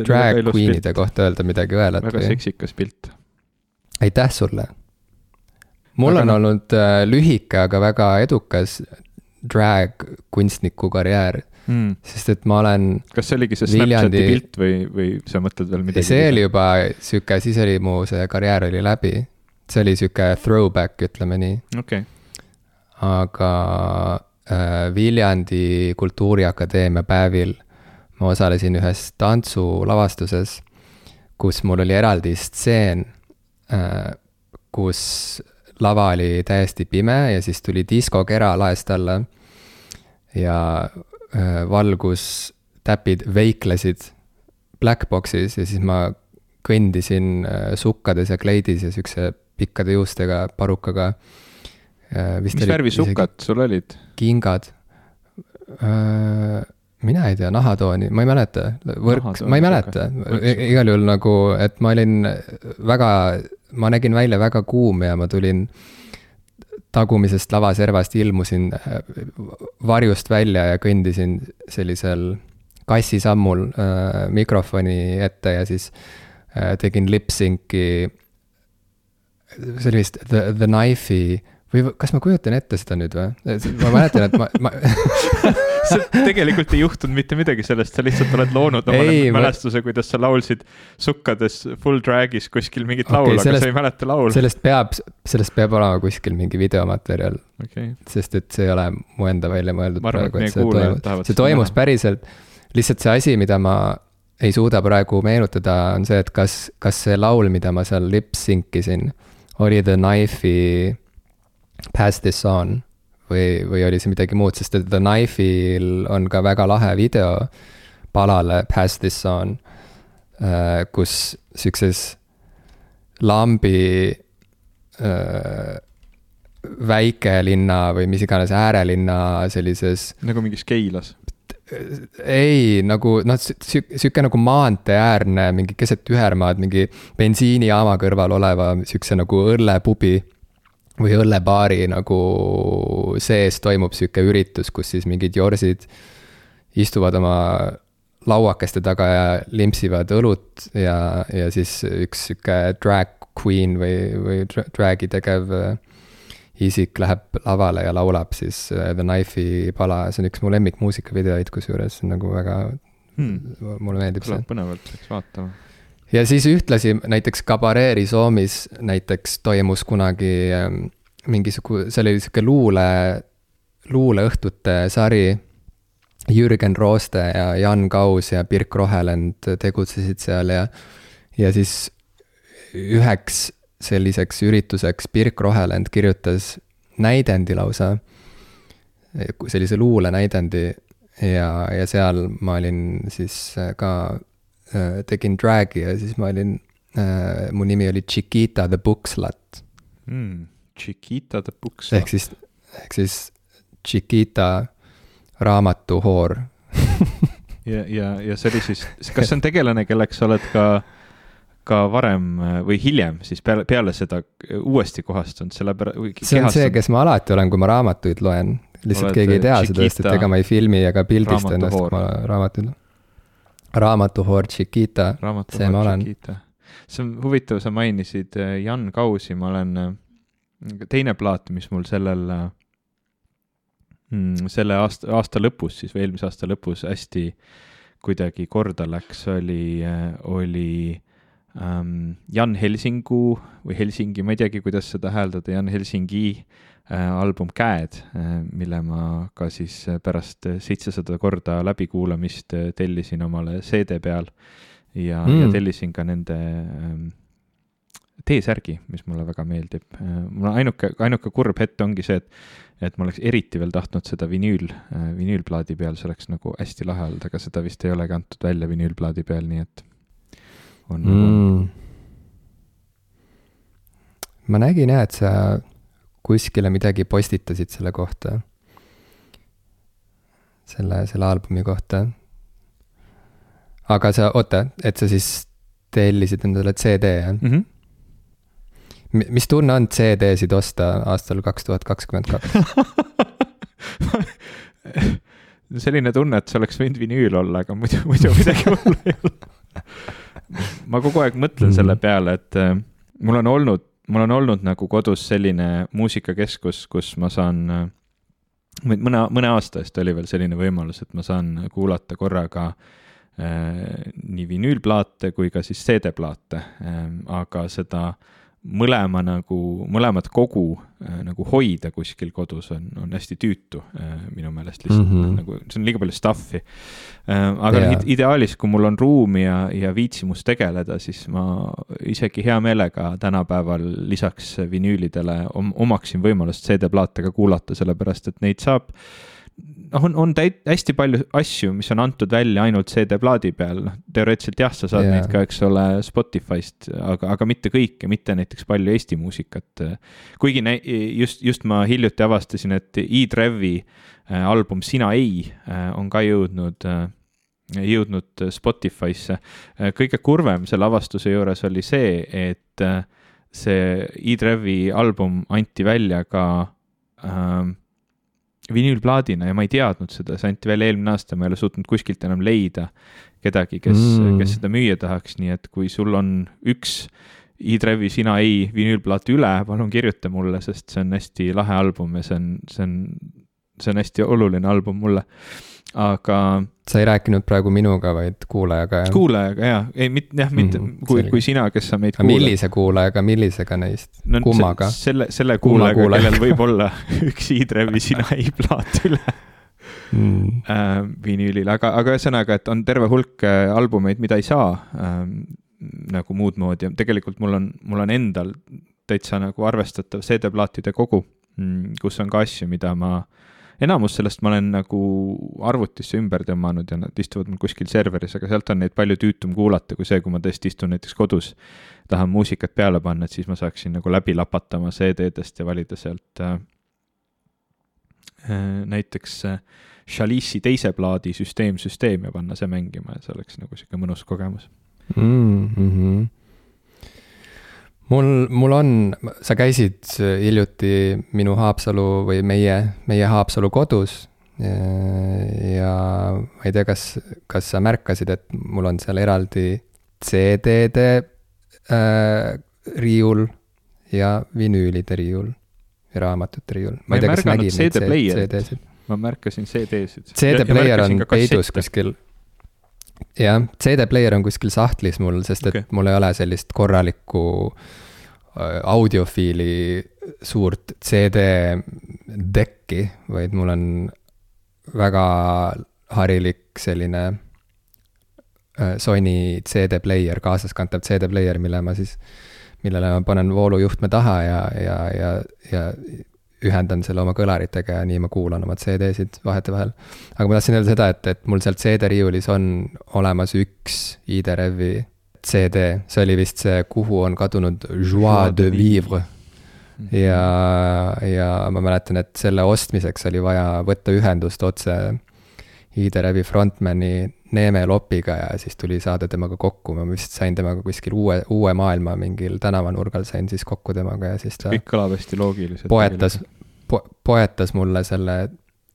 drag queen'ide kohta öelda midagi õelat väga või? seksikas pilt. aitäh sulle. mul Aga on noh- olnud äh, lühike, aga väga edukas drag kunstniku karjäär, Mm. sest et ma olen, kas see oligi see Viljandi- Snapchati pilt või, või sa mõtled veel midagi? see oli juba sihuke, siis oli mu see karjäär oli läbi. see oli sihuke throwback, ütleme nii. okei okay., aga äh, Viljandi Kultuuriakadeemia päevil ma osalesin ühes tantsulavastuses, kus mul oli eraldi stseen äh,, kus lava oli täiesti pime ja siis tuli diskokera laest alla. ja äh, valgustäpid veiklesid black box'is ja siis ma kõndisin äh, sukkades ja kleidis ja siukse pikkade juustega parukaga mis värvi sukkad sul olid? kingad. Mina ei tea, nahatooni, ma ei mäleta, võrk, ma ei mäleta. igal juhul nagu, et ma olin väga ma nägin välja väga kuum ja ma tulin tagumisest lavaservast, ilmusin äh, varjust välja ja kõndisin sellisel kassisammul äh, mikrofoni ette ja siis äh, tegin lip-sync'i sellist The, The Knife'i või kas ma kujutan ette seda nüüd või? ma mäletan, et ma, ma tegelikult ei juhtunud mitte midagi sellest, sa lihtsalt oled loonud omale ei, mälestuse ma..., kuidas sa laulsid sukkades full drag'is kuskil mingit okay, laulu, aga sa ei mäleta laulu. sellest peab, sellest peab olema kuskil mingi videomaterjal okay.. sest et see ei ole mu enda välja mõeldud arvan, praegu, et see toimus, see toimus päriselt. lihtsalt see asi, mida ma ei suuda praegu meenutada, on see, et kas, kas see laul, mida ma seal lip-sync isin, oli The Knife'i Pass this on või, või oli see midagi muud, sest The Knife'il on ka väga lahe video palale Pass this on, äh, kus siukses lambi äh, väikelinna või mis iganes äärelinna sellises. nagu mingis Keilas? ei, nagu noh, sihuke nagu maanteeäärne, mingi keset ühermaad, mingi bensiinijaama kõrval oleva siukse nagu õllepubi või õllebaari nagu sees toimub sihuke üritus, kus siis mingid jorsid istuvad oma lauakeste taga ja limpsivad õlut ja, ja siis üks sihuke drag queen või, või drag'i tegev äh, isik läheb lavale ja laulab siis äh, The Knife'i pala, see on üks mu lemmikmuusikavideoid kusjuures, nagu väga hmm., mulle meeldib see. põnevalt, peaks vaatama ja siis ühtlasi näiteks Cabaret Risoomis näiteks toimus kunagi ähm, mingisugune, see oli sihuke luule, luuleõhtute sari. Jürgen Rooste ja Jan Kaus ja Pirk Rohelend tegutsesid seal ja, ja siis üheks selliseks ürituseks Pirk Rohelend kirjutas näidendi lausa, sellise luulenäidendi ja, ja seal ma olin siis ka tegin drag'i ja siis ma olin äh,, mu nimi oli Chiquita the Book Slut mm,. Chiquita the Book Slut. ehk siis, ehk siis Chiquita raamatuhoor ja, ja, ja see oli siis, kas see on tegelane, kelleks sa oled ka, ka varem äh, või hiljem siis peale, peale seda uuesti kohastunud, sellepärast. see on see, kes ma alati olen, kui ma raamatuid loen, lihtsalt oled keegi ei tea seda, sest et ega ma ei filmi ega pildista ennast, kui ma raamatuid loen raamatuhoor Chiquita, ma olen. see on huvitav, sa mainisid äh, Jan Kausi, ma olen, äh, teine plaat, mis mul sellel, äh, mm, selle aasta, aasta lõpus siis või eelmise aasta lõpus hästi kuidagi korda läks, oli, oli ähm, Jan Helsingu või Helsingi, ma ei teagi, kuidas seda hääldada, Jan Helsingi Äh, album Käed, äh, mille ma ka siis äh, pärast seitsesada korda läbikuulamist tellisin omale CD peal ja mm., ja tellisin ka nende ähm, T-särgi, mis mulle väga meeldib. mul ainuke, ainuke kurb hetk ongi see, et, et ma oleks eriti veel tahtnud seda vinüül, vinüülplaadi peal, see oleks nagu hästi lahe olnud, aga seda vist ei olegi antud välja vinüülplaadi peal, nii et on nagu mm.. ma nägin jah, et sa kuskile midagi postitasid selle kohta. selle, selle albumi kohta. aga sa, oota, et sa siis tellisid endale CD, jah mm? -hmm mis tunne on CD-sid osta aastal kaks tuhat kakskümmend kaks? selline tunne, et see oleks võinud vinüül olla, aga muidu, muidu midagi hullu ei ole. ma kogu aeg mõtlen mm. selle peale, et äh, mul on olnud mul on olnud nagu kodus selline muusikakeskus, kus ma saan, mõne, mõne aasta eest oli veel selline võimalus, et ma saan kuulata korraga äh, nii vinüülplaate kui ka siis CD-plaate äh,, aga seda äh, mõlema nagu, mõlemat kogu äh, nagu hoida kuskil kodus on, on hästi tüütu äh, minu meelest lihtsalt mm -hmm. nagu, see on liiga palju stuff'i äh,. aga yeah. Ideaalis, kui mul on ruumi ja, ja viitsimus tegeleda, siis ma isegi hea meelega tänapäeval lisaks vinüülidele om, omaksin võimalust CD-plaate ka kuulata, sellepärast et neid saab äh, noh, on, on täit-, hästi palju asju, mis on antud välja ainult CD-plaadi peal, noh, teoreetiliselt jah, sa saad yeah. neid ka, eks ole, Spotify'st, aga, aga mitte kõike, mitte näiteks palju Eesti muusikat. kuigi nä-, just, just ma hiljuti avastasin, et E-Trevi äh, album Sina ei äh, on ka jõudnud äh, jõudnud Spotify'sse. kõige kurvem selle avastuse juures oli see, et see E-Trevi album anti välja ka ähm, vinüülplaadina ja ma ei teadnud seda, see anti välja eelmine aasta, ma ei ole suutnud kuskilt enam leida kedagi, kes mm., kes seda müüa tahaks, nii et kui sul on üks E-Drive'i Sina ei vinüülplaat üle, palun kirjuta mulle, sest see on hästi lahe album ja see on, see on, see on hästi oluline album mulle aga. sa ei rääkinud praegu minuga, vaid kuulajaga, jah? kuulajaga jaa, ei mitte jah, mitte mm, -hmm, kui, kui sina, kes sa meid kuulad. millise kuulajaga, millisega neist no,, kummaga? selle, selle kuulajaga, kellel võib olla üks i-Trevi sina ei plaat üle mm. äh, vinüülil, aga, aga ühesõnaga, et on terve hulk äh, albumeid, mida ei saa äh, nagu muud moodi ja tegelikult mul on, mul on endal täitsa nagu arvestatav CD-plaatide kogu, mm, kus on ka asju, mida ma äh, enamus sellest ma olen nagu arvutisse ümber tõmmanud ja nad istuvad mul kuskil serveris, aga sealt on neid palju tüütum kuulata kui see, kui ma tõesti istun näiteks kodus, tahan muusikat peale panna, et siis ma saaksin nagu läbi lapata oma CD-dest ja valida sealt äh, äh näiteks äh, Chalice'i teise plaadi Süsteem, süsteem ja panna see mängima ja see oleks nagu sihuke mõnus kogemus mm. -hmm mul, mul on, sa käisid hiljuti minu Haapsalu või meie, meie Haapsalu kodus. ja ma ei tea, kas, kas sa märkasid, et mul on seal eraldi CD-de äh, riiul ja vinüülide riiul ja raamatute riiul. ma ei tea, kas nägid neid CD-sid? ma märkasin CD-sid. CD-player on peidus kuskil jah, CD-player on kuskil sahtlis mul, sest et okay. mul ei ole sellist korralikku Äh, audiofiili suurt CD-dekki, vaid mul on väga harilik selline äh, Sony CD-player, kaasaskantav CD-player, mille ma siis, millele ma panen voolujuhtme taha ja, ja, ja, ja ühendan selle oma kõlaritega ja nii ma kuulan oma CD-sid vahetevahel. aga ma tahtsin öelda seda, et, et mul seal CD-riiulis on olemas üks ID-Revi CD, see oli vist see, kuhu on kadunud Joie de vivre. ja, ja ma mäletan, et selle ostmiseks oli vaja võtta ühendust otse ID-Revi frontman'i Neeme Lopiga ja siis tuli saada temaga kokku, ma vist sain temaga kuskil uue, uue maailma mingil tänavanurgal sain siis kokku temaga ja siis ta. kõik kõlab hästi loogiliselt. poetas po,, poetas mulle selle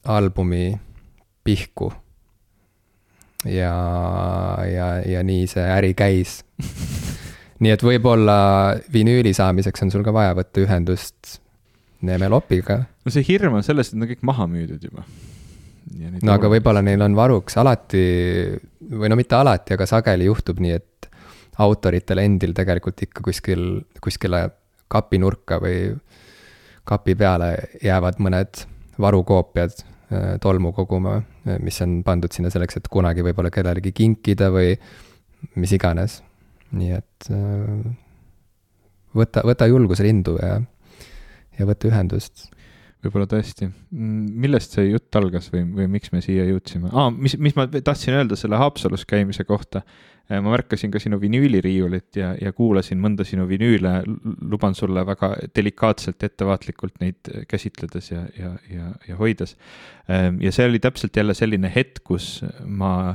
albumi pihku ja, ja, ja nii see äri käis nii et võib-olla vinüüli saamiseks on sul ka vaja võtta ühendust Neeme Lopiga. no see hirm on selles, et nad kõik maha müüdud juba. no aga võib-olla neil on varuks alati, või no mitte alati, aga sageli juhtub nii, et autoritel endil tegelikult ikka kuskil, kuskile kapinurka või kapi peale jäävad mõned varukoopiad Äh, tolmu koguma, mis on pandud sinna selleks, et kunagi võib-olla kellelegi kinkida või mis iganes. nii et äh, võta, võta julgus rindu ja, ja võta ühendust võib-olla tõesti. Mm, millest see jutt algas või, või miks me siia jõudsime ah,? mis, mis ma tahtsin öelda selle Haapsalus käimise kohta. Äh, ma märkasin ka sinu vinüüliriiulit ja, ja kuulasin mõnda sinu vinüüle, luban sulle väga delikaatselt, ettevaatlikult neid käsitledes ja, ja, ja, ja hoides. Ähm, ja see oli täpselt jälle selline hetk, kus ma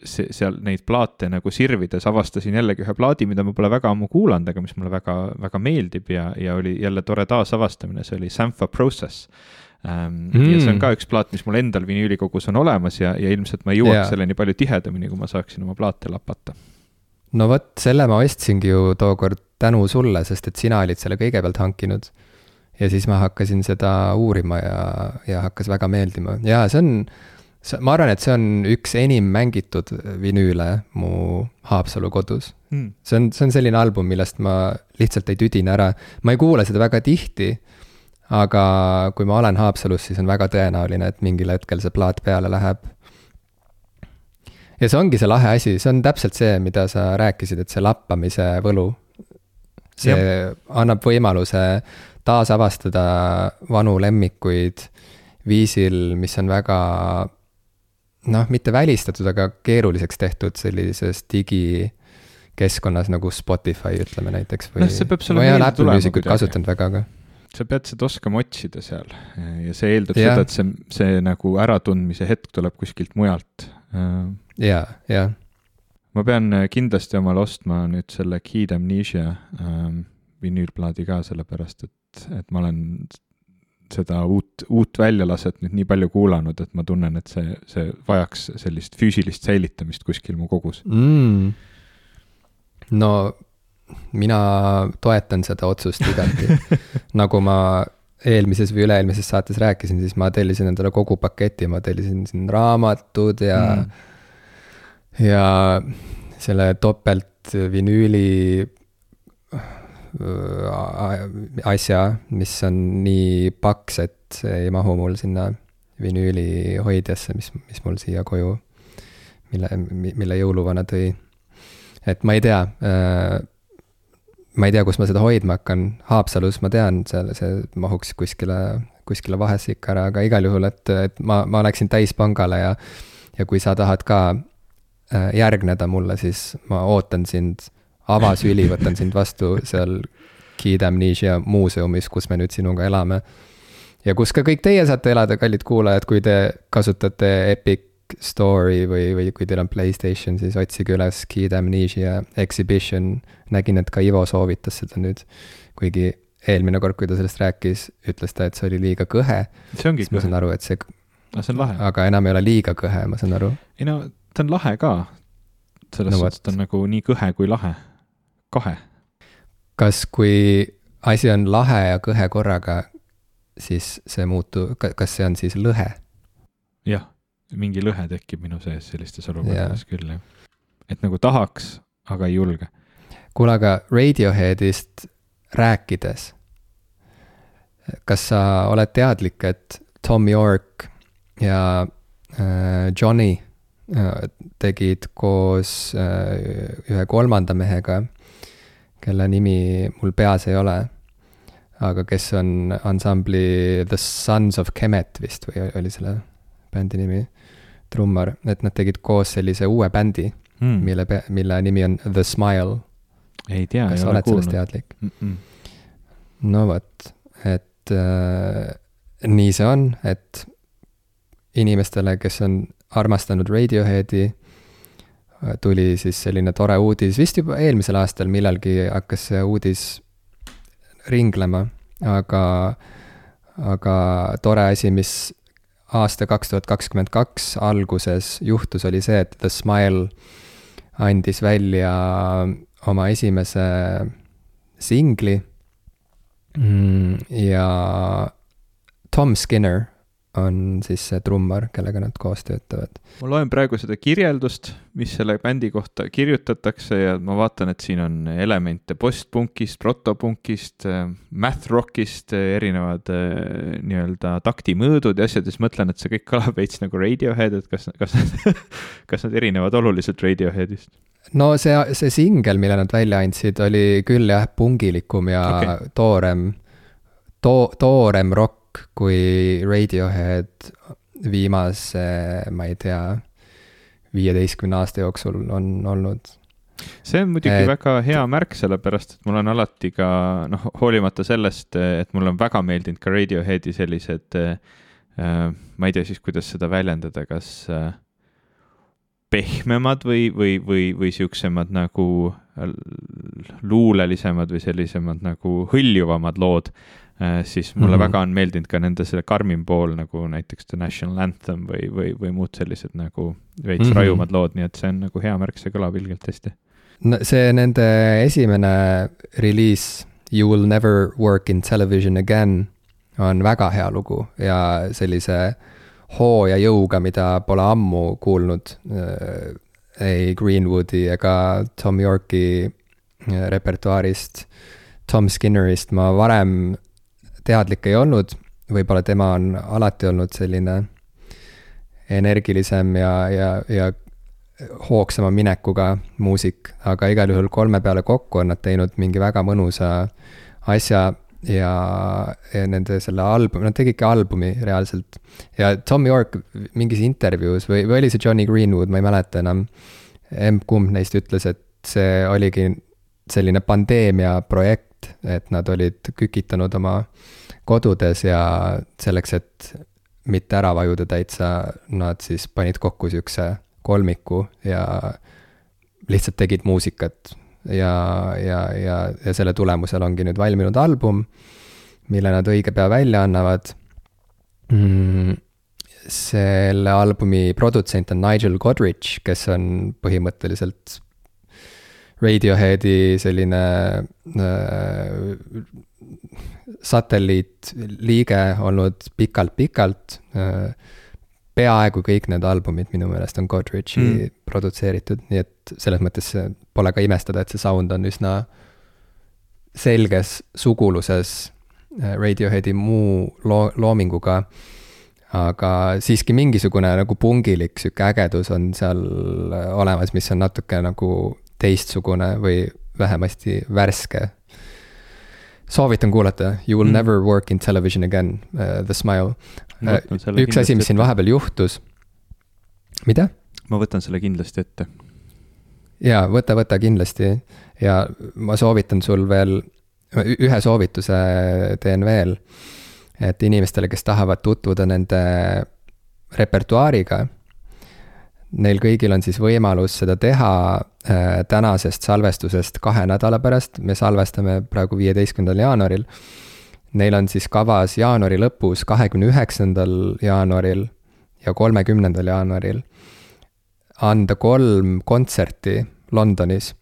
see, seal neid plaate nagu sirvides avastasin jällegi ühe plaadi, mida ma pole väga ammu kuulanud, aga mis mulle väga, väga meeldib ja, ja oli jälle tore taasavastamine, see oli Sampha Process. Mm. ja see on ka üks plaat, mis mul endal vinüülikogus on olemas ja, ja ilmselt ma jõuaks yeah. selleni palju tihedamini, kui ma saaksin oma plaate lapata. no vot, selle ma ostsingi ju tookord tänu sulle, sest et sina olid selle kõigepealt hankinud. ja siis ma hakkasin seda uurima ja, ja hakkas väga meeldima ja see on, ma arvan, et see on üks enim mängitud vinüüle mu Haapsalu kodus mm.. see on, see on selline album, millest ma lihtsalt ei tüdine ära, ma ei kuula seda väga tihti aga kui ma olen Haapsalus, siis on väga tõenäoline, et mingil hetkel see plaat peale läheb. ja see ongi see lahe asi, see on täpselt see, mida sa rääkisid, et see lappamise võlu. see ja. annab võimaluse taasavastada vanu lemmikuid viisil, mis on väga noh, mitte välistatud, aga keeruliseks tehtud sellises digikeskkonnas nagu Spotify, ütleme näiteks või. noh, see peab sulle meelde tulema kuidagi. kasutanud väga, aga sa pead seda oskama otsida seal ja see eeldab ja. seda, et see, see nagu äratundmise hetk tuleb kuskilt mujalt. ja, ja. ma pean kindlasti omale ostma nüüd selle Kid Amnesia ähm, vinüülplaadi ka, sellepärast et, et ma olen seda uut, uut väljalaset nüüd nii palju kuulanud, et ma tunnen, et see, see vajaks sellist füüsilist säilitamist kuskil mu kogus mm.. no mina toetan seda otsust igati nagu ma eelmises või üle-eelmises saates rääkisin, siis ma tellisin endale kogu paketi, ma tellisin siin raamatud ja mm., ja selle topeltvinüüli äh, asja, mis on nii paks, et see ei mahu mul sinna vinüüli hoidjasse, mis, mis mul siia koju, mille, mille jõuluvana tõi. et ma ei tea äh, ma ei tea, kus ma seda hoidma hakkan, Haapsalus ma tean, seal see mahuks kuskile, kuskile vahesse ikka ära, aga igal juhul, et, et ma, ma läksin täispangale ja ja kui sa tahad ka äh, järgneda mulle, siis ma ootan sind avasüli, võtan sind vastu seal Kid Amnesia muuseumis, kus me nüüd sinuga elame. ja kus ka kõik teie saate elada, kallid kuulajad, kui te kasutate Epic Store'i või, või kui teil on Playstation, siis otsige üles Kid Amnesia Exhibition. nägin, et ka Ivo soovitas seda nüüd, kuigi eelmine kord, kui ta sellest rääkis, ütles ta, et see oli liiga kõhe. see ongi kõhe. ma saan aru, et see. aga see on lahe. aga enam ei ole liiga kõhe, ma saan aru. ei no ta on lahe ka. selles no, suhtes ta on nagu nii kõhe kui lahe, kahe. kas, kui asi on lahe ja kõhe korraga, siis see muutu-, kas see on siis lõhe? jah mingi lõhe tekib minu sees sellistes olukordades küll, jah. et nagu tahaks, aga ei julge. kuule, aga Radioheadist rääkides, kas sa oled teadlik, et Tom York ja äh, Johnny äh, tegid koos äh, ühe kolmanda mehega, kelle nimi mul peas ei ole, aga kes on ansambli The Sons of Kemet vist või oli selle bändi nimi trummar, et nad tegid koos sellise uue bändi mm., mille, mille nimi on The Smile. ei tea, kas sa oled kuulnud. sellest teadlik mm? -mm. no vot, et äh, nii see on, et inimestele, kes on armastanud Radioheadi, tuli siis selline tore uudis, vist juba eelmisel aastal millalgi hakkas see uudis ringlema, aga, aga tore asi, mis aasta kaks tuhat kakskümmend kaks alguses juhtus, oli see, et The Smile andis välja oma esimese singli. Mm, ja Tom Skinner on siis see trummar, kellega nad koos töötavad. ma loen praegu seda kirjeldust, mis selle bändi kohta kirjutatakse ja ma vaatan, et siin on elemente postpunkist, protopunkist, math rockist, erinevad äh, nii-öelda taktimõõdud ja asjad ja siis mõtlen, et see kõik kõlab veits nagu Radiohead, et kas, kas nad kas nad erinevad oluliselt Radioheadist? no see, see singel, mille nad välja andsid, oli küll jah, pungilikum ja okay. toorem, too, toorem rokk rock kui Radiohead viimase, ma ei tea, viieteistkümne aasta jooksul on olnud. See on muidugi et... väga hea märk, sellepärast et mul on alati ka noh, hoolimata sellest, et mulle on väga meeldinud ka Radioheadi sellised äh,, ma ei tea siis, kuidas seda väljendada, kas äh, pehmemad või, või, või, või siuksemad nagu luulelisemad või sellisemad nagu hõljuvamad lood. Äh, siis mulle mm -hmm. väga on meeldinud ka nende selle karmim pool nagu näiteks The National Anthem või, või, või muud sellised nagu veits mm -hmm. rajumad lood, nii et see on nagu hea märk, see kõlab ilgelt hästi. no see nende esimene reliis You will never work in television again on väga hea lugu ja sellise hoo ja jõuga, mida pole ammu kuulnud äh, ei Greenwoodi ega Tom Yorki äh, repertuaarist. Tom Skinnerist ma varem teadlik ei olnud, võib-olla tema on alati olnud selline energilisem ja, ja, ja hoogsama minekuga muusik, aga igal juhul kolme peale kokku on nad teinud mingi väga mõnusa asja ja, ja nende selle albumi, nad tegidki albumi reaalselt. ja Tom York mingis intervjuus või, või oli see Johnny Greenwood, ma ei mäleta enam, emb-kumb neist ütles, et see oligi selline pandeemia projekt, et nad olid kükitanud oma kodudes ja selleks, et mitte ära vajuda täitsa, nad siis panid kokku siukse kolmiku ja lihtsalt tegid muusikat ja, ja, ja, ja selle tulemusel ongi nüüd valminud album, mille nad õige pea välja annavad mm,. selle albumi produtsent on Nigel Godrich, kes on põhimõtteliselt Radioheadi selline äh, satelliitliige olnud pikalt-pikalt äh, peaaegu kõik need albumid minu meelest on Godrichi mm. produtseeritud, nii et selles mõttes pole ka imestada, et see sound on üsna selges suguluses äh, Radioheadi muu loo-, loominguga. aga siiski mingisugune nagu pungilik sihuke ägedus on seal äh, olemas, mis on natuke nagu teistsugune või vähemasti värske. soovitan kuulata You will mm. never work in television again uh,, The Smile üks asi, mis siin vahepeal juhtus. mida? ma võtan selle kindlasti ette. jaa, võta, võta kindlasti ja ma soovitan sul veel, ühe soovituse teen veel. et inimestele, kes tahavad tutvuda nende repertuaariga, neil kõigil on siis võimalus seda teha äh, tänasest salvestusest kahe nädala pärast, me salvestame praegu viieteistkümnendal jaanuaril. Neil on siis kavas jaanuari lõpus, kahekümne üheksandal jaanuaril ja kolmekümnendal jaanuaril anda kolm kontserti Londonis.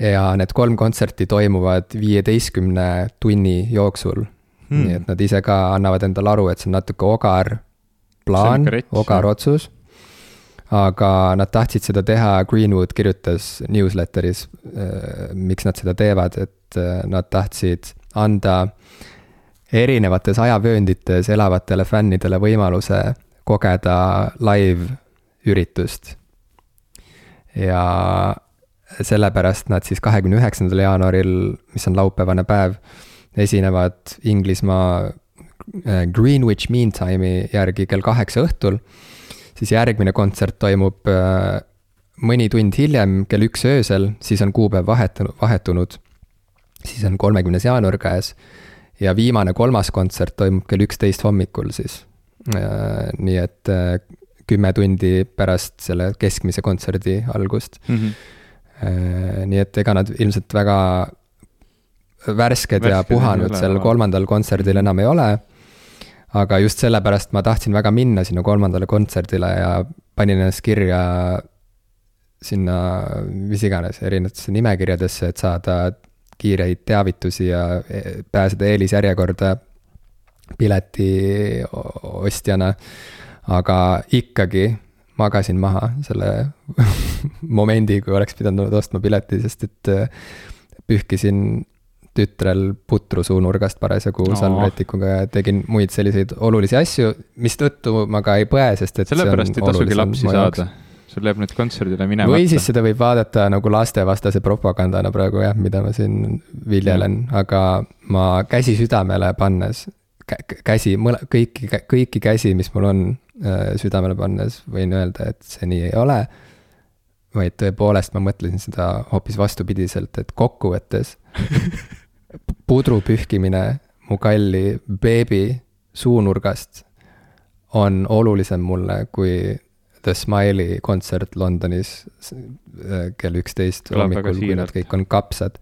ja need kolm kontserti toimuvad viieteistkümne tunni jooksul. Hmm.. nii et nad ise ka annavad endale aru, et see on natuke ogar plaan, ogar otsus aga nad tahtsid seda teha, Greenwood kirjutas newsletteris, äh, miks nad seda teevad, et äh, nad tahtsid anda erinevates ajavööndites elavatele fännidele võimaluse kogeda live-üritust. ja sellepärast nad siis kahekümne üheksandal jaanuaril, mis on laupäevane päev, esinevad Inglismaa äh, Greenwich Mean Time'i järgi kell kaheksa õhtul. Siis järgmine kontsert toimub äh, mõni tund hiljem, kell üks öösel, siis on kuupäev vahetunud, vahetunud siis on kolmekümnes jaanuar käes ja viimane kolmas kontsert toimub kell üksteist hommikul siis. Äh, nii et äh, kümme tundi pärast selle keskmise kontserdi algust mm. -hmm. nii et ega nad ilmselt väga värsked, värsked ja puhanud seal kolmandal kontserdil enam ei ole. Aga just sellepärast ma tahtsin väga minna sinna kolmandale kontserdile ja panin ennast kirja sinna, mis iganes, erinevatesse nimekirjadesse, et saada kiireid teavitusi ja e, pääseda eelisjärjekorda pileti ostjana. aga ikkagi magasin maha selle momendi, kui oleks pidanud ostma pileti, sest et e, pühkisin tütrel putru suunurgast parasjagu no. salvrätikuga ja tegin muid selliseid olulisi asju, mistõttu ma ka ei põe, sest et sellepärast ei tasugi lapsi saada sul jääb nüüd kontserdile minemata. või siis seda võib vaadata nagu lastevastase propagandana praegu jah, mida ma siin viljelen, aga ma käsi südamele pannes, käsi, kõiki, kõiki käsi, mis mul on äh, südamele pannes, võin öelda, et see nii ei ole. vaid tõepoolest, ma mõtlesin seda hoopis vastupidiselt, et kokkuvõttes pudru pühkimine mu kalli beebi suunurgast on olulisem mulle kui The Smile'i kontsert Londonis äh, kell üksteist hommikul, kui nad kõik on kapsad.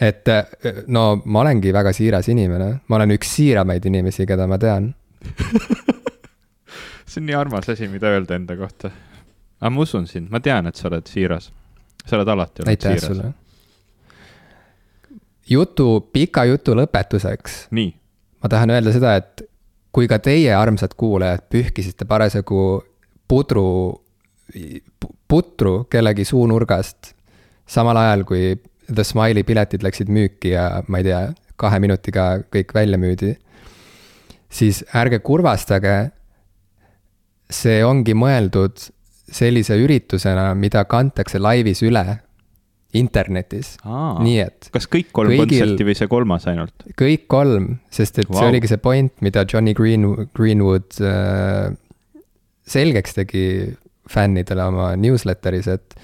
et äh, no ma olengi väga siiras inimene, ma olen üks siiramaid inimesi, keda ma tean see on nii armas asi, mida öelda enda kohta. aga ma usun sind, ma tean, et sa oled siiras. sa oled alati olnud Aitäh siiras. Jutu, pika jutu lõpetuseks. ma tahan öelda seda, et kui ka teie, armsad kuulajad, pühkisite parasjagu pudru, putru kellegi suunurgast, samal ajal kui The Smile'i piletid läksid müüki ja ma ei tea, kahe minutiga kõik välja müüdi, siis ärge kurvastage, see ongi mõeldud sellise üritusena, mida kantakse laivis üle internetis, nii et. kas kõik kolm kõigil, kontserti või see kolmas ainult? kõik kolm, sest et wow. see oligi see point, mida Johnny Green, Greenwood äh, selgeks tegi fännidele oma newsletteris, et.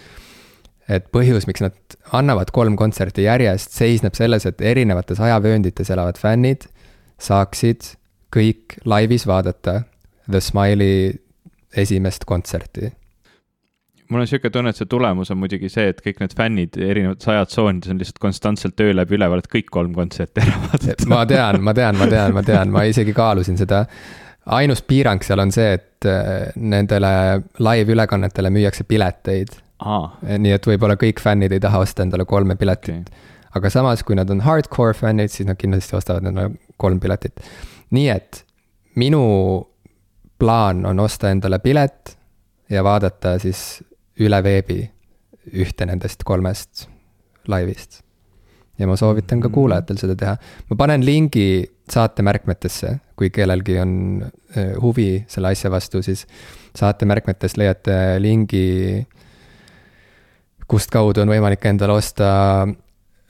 et põhjus, miks nad annavad kolm kontserti järjest, seisneb selles, et erinevates ajavööndites elavad fännid saaksid kõik laivis vaadata The Smile'i esimest kontserti mul on sihuke tunne, et see tulemus on muidugi see, et kõik need fännid erinevates ajatsoonides on lihtsalt konstantselt öö läbi üleval, et kõik kolm kontserti ära vaadata. ma tean, ma tean, ma tean, ma tean, ma isegi kaalusin seda. ainus piirang seal on see, et äh, nendele live-ülekannetele müüakse pileteid. nii et võib-olla kõik fännid ei taha osta endale kolme piletit okay.. aga samas, kui nad on hardcore fännid, siis nad kindlasti ostavad endale kolm piletit. nii et minu plaan on osta endale pilet ja vaadata siis üle veebi ühte nendest kolmest laivist. ja ma soovitan ka mm. kuulajatel seda teha. ma panen lingi saate märkmetesse, kui kellelgi on äh, huvi selle asja vastu, siis saate märkmetest leiate lingi, kust kaudu on võimalik endale osta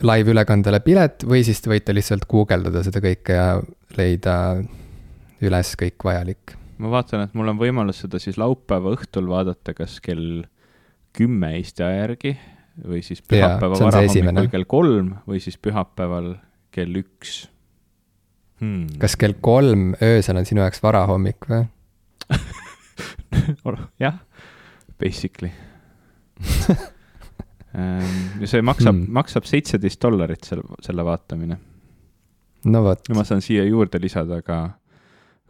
laivülekandele pilet või siis te võite lihtsalt guugeldada seda kõike ja leida üles kõik vajalik. ma vaatan, et mul on võimalus seda siis laupäeva õhtul vaadata, kas kell kümme Eesti aja järgi või siis pühapäeva varahommikul kell kolm või siis pühapäeval kell üks hmm.. kas kell kolm öösel on sinu jaoks varahommik või jah, basically ehm, ja see maksab hmm., maksab seitseteist dollarit selle, selle vaatamine. no vot. ma saan siia juurde lisada ka,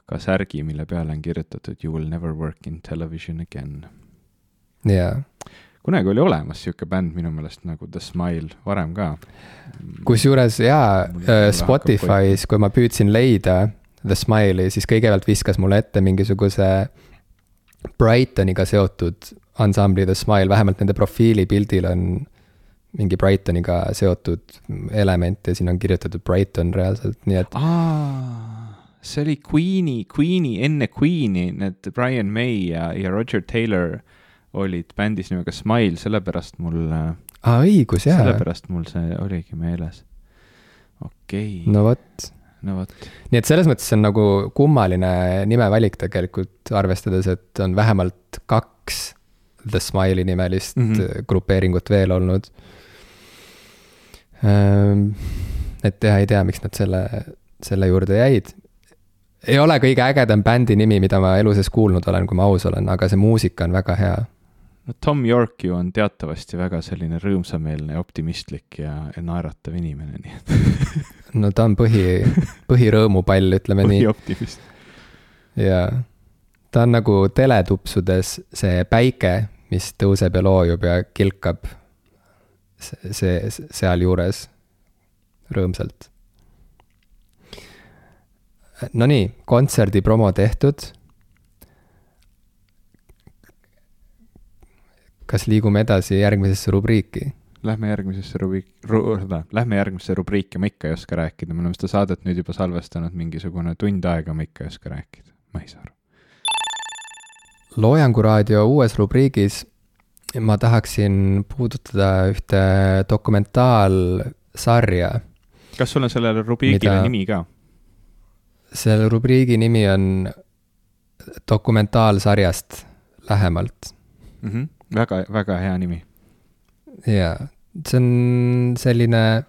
ka särgi, mille peale on kirjutatud You will never work in television again jaa. kunagi oli olemas sihuke bänd minu meelest nagu The Smile, varem ka. kusjuures jaa, äh, Spotify's, kui ma püüdsin leida The Smile'i, siis kõigepealt viskas mulle ette mingisuguse Brightoniga seotud ansambli The Smile, vähemalt nende profiilipildil on mingi Brightoniga seotud element ja siin on kirjutatud Brighton reaalselt, nii et. see oli Queen'i, Queen'i, enne Queen'i need Brian May ja, ja Roger Taylor olid bändis nimega Smile, sellepärast mul. aa, ah, õigus, jaa. sellepärast mul see oligi meeles. okei okay.. no vot. no vot. nii et selles mõttes on nagu kummaline nimevalik tegelikult, arvestades, et on vähemalt kaks The Smile'i nimelist mm -hmm. grupeeringut veel olnud. Ehm, et jah, ei tea, miks nad selle, selle juurde jäid ei ole kõige ägedam bändi nimi, mida ma elu sees kuulnud olen, kui ma aus olen, aga see muusika on väga hea no Tom York ju on teatavasti väga selline rõõmsameelne ja optimistlik ja, ja naeratav inimene, nii et no ta on põhi, põhirõõmupall, ütleme nii. põhioptimist. jaa, ta on nagu teletupsudes see päike, mis tõuseb ja loojub ja kilkab see, see sealjuures rõõmsalt. Nonii, kontserdi promo tehtud kas liigume edasi järgmisesse rubriiki? Lähme järgmisesse rubriik- ru,, lähme järgmisesse rubriiki, ma ikka ei oska rääkida, me oleme seda saadet nüüd juba salvestanud mingisugune tund aega, ma ikka ei oska rääkida, ma ei saa aru. loojangu raadio uues rubriigis ma tahaksin puudutada ühte dokumentaalsarja. kas sul on sellele rubriigile nimi ka? selle rubriigi nimi on dokumentaalsarjast lähemalt mm. -hmm väga, väga hea nimi. jaa, see on selline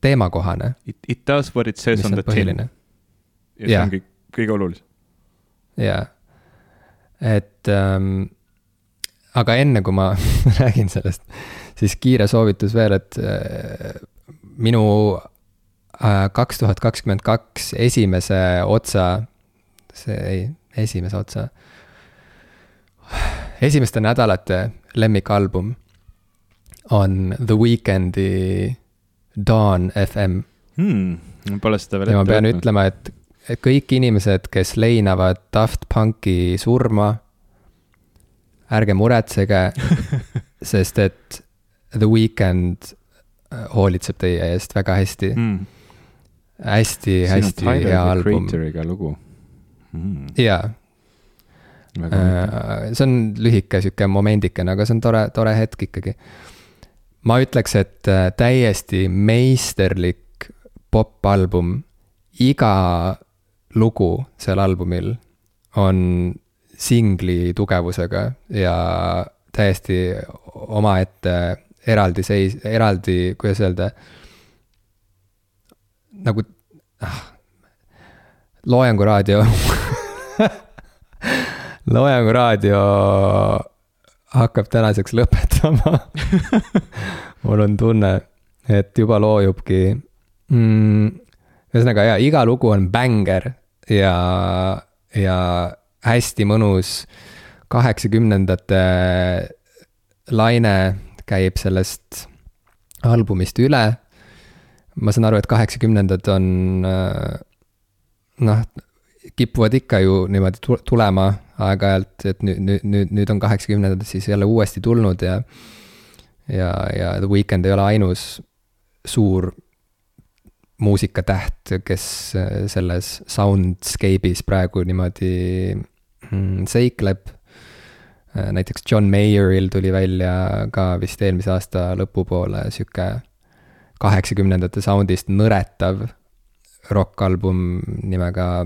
teemakohane. It, it does what it says on the tin. ja see on kõik, kõige olulisem. jaa, et ähm, aga enne, kui ma räägin sellest, siis kiire soovitus veel, et äh, minu äh, kaks tuhat kakskümmend kaks esimese otsa, see ei, esimese otsa esimeste nädalate lemmikalbum on The Weeknd'i Dawn FM hmm,. ma pole seda veel ette võtnud. ma pean ütlema, et, et kõik inimesed, kes leinavad Daft Punki surma, ärge muretsege sest et The Weeknd äh, hoolitseb teie eest väga hästi mm.. hästi, hästi hea album. lugu mm.. jaa see on lühike sihuke momendikene, aga see on tore, tore hetk ikkagi. ma ütleks, et äh, täiesti meisterlik popalbum. iga lugu seal albumil on singli tugevusega ja täiesti omaette eraldi seis, eraldi, kuidas öelda, nagu ah, loengu raadio Loengu raadio hakkab tänaseks lõpetama mul on tunne, et juba loojubki mm,. ühesõnaga jaa, iga lugu on bänger ja, ja hästi mõnus kaheksakümnendate laine käib sellest albumist üle. ma saan aru, et kaheksakümnendad on noh, kipuvad ikka ju niimoodi tulema aeg-ajalt, et nüüd, nüüd, nüüd, nüüd on kaheksakümnendad siis jälle uuesti tulnud ja ja, ja The Weeknd ei ole ainus suur muusikatäht, kes selles soundscape'is praegu niimoodi mm, seikleb. näiteks John Mayer'il tuli välja ka vist eelmise aasta lõpupoole sihuke kaheksakümnendate sound'ist nõretav rokkalbum nimega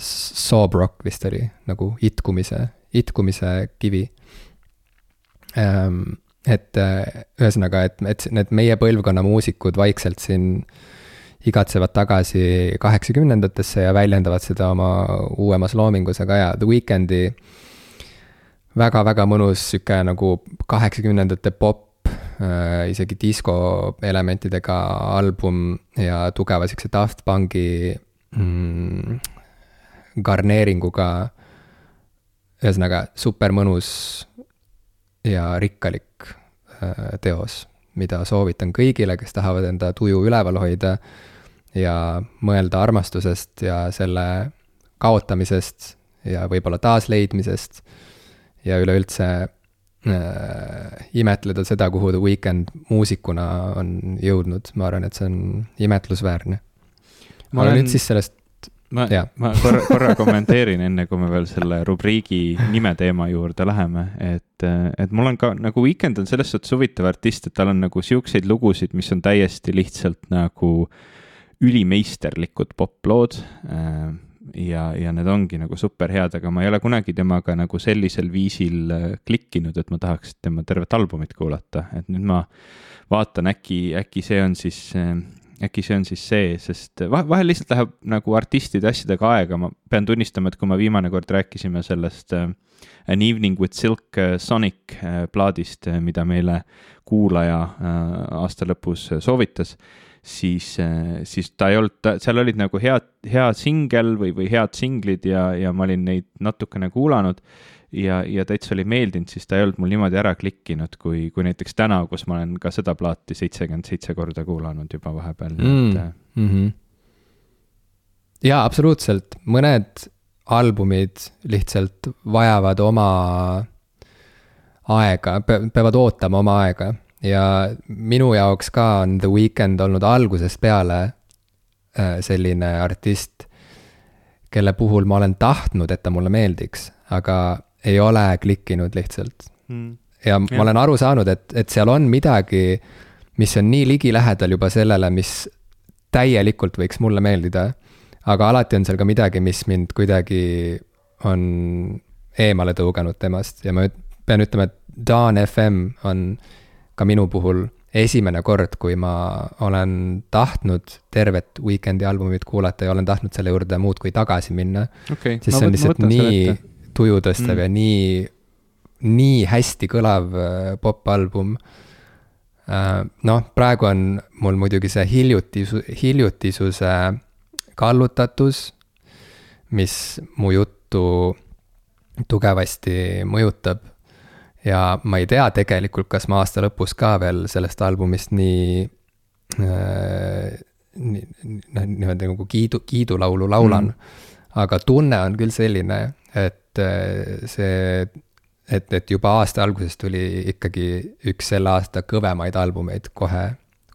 Sob Rock vist oli, nagu itkumise, itkumise kivi. Ähm, et ühesõnaga, et, et need meie põlvkonna muusikud vaikselt siin igatsevad tagasi kaheksakümnendatesse ja väljendavad seda oma uuemas loomingus, aga jaa, The Weekndi väga-väga mõnus sihuke nagu kaheksakümnendate pop äh,, isegi disko elementidega album ja tugeva sihukese Daft Punki mm, garneeringuga. ühesõnaga super mõnus ja rikkalik äh, teos, mida soovitan kõigile, kes tahavad enda tuju üleval hoida ja mõelda armastusest ja selle kaotamisest ja võib-olla taasleidmisest ja üleüldse äh, imetleda seda, kuhu The Weeknd muusikuna on jõudnud, ma arvan, et see on imetlusväärne. aga olen... nüüd siis sellest ma, ma korra, korra kommenteerin, enne kui me veel selle rubriigi nime teema juurde läheme, et, et mul on ka nagu Weekend on selles suhtes huvitav artist, et tal on nagu siukseid lugusid, mis on täiesti lihtsalt nagu ülimeisterlikud poplood. ja, ja need ongi nagu super head, aga ma ei ole kunagi temaga nagu sellisel viisil klikkinud, et ma tahaks tema tervet albumit kuulata, et nüüd ma vaatan, äkki, äkki see on siis äkki see on siis see, sest vahel lihtsalt läheb nagu artistide asjadega aega, ma pean tunnistama, et kui me viimane kord rääkisime sellest äh, An Evening with Silk äh, Sonic äh, plaadist, mida meile kuulaja aasta lõpus soovitas, siis, siis ta ei olnud, seal olid nagu head, hea singel või, või head singlid ja, ja ma olin neid natukene kuulanud ja, ja täitsa oli meeldinud, siis ta ei olnud mul niimoodi ära klikkinud, kui, kui näiteks täna, kus ma olen ka seda plaati seitsekümmend seitse korda kuulanud juba vahepeal mm.. Mm -hmm. jaa, absoluutselt, mõned albumid lihtsalt vajavad oma aega, peavad ootama oma aega. Ja minu jaoks ka on The Weeknd olnud algusest peale äh, selline artist, kelle puhul ma olen tahtnud, et ta mulle meeldiks, aga ei ole klikkinud lihtsalt mm.. ja ma ja. olen aru saanud, et, et seal on midagi, mis on nii ligilähedal juba sellele, mis täielikult võiks mulle meeldida. aga alati on seal ka midagi, mis mind kuidagi on eemale tõuganud temast ja ma pean ütlema, et Daan FM on ka minu puhul esimene kord, kui ma olen tahtnud tervet Weekend'i albumit kuulata ja olen tahtnud selle juurde muudkui tagasi minna okay,. sest see on lihtsalt nii tuju tõstev mm. ja nii, nii hästi kõlav äh, popalbum. Äh, noh, praegu on mul muidugi see hiljutisu, hiljutisuse kallutatus, mis mu juttu tugevasti mõjutab. ja ma ei tea tegelikult, kas ma aasta lõpus ka veel sellest albumist nii äh, nii, noh, niimoodi nagu kiidu, kiidulaulu laulan mm.. Aga tunne on küll selline, et äh, see, et, et juba aasta alguses tuli ikkagi üks selle aasta kõvemaid albumeid kohe,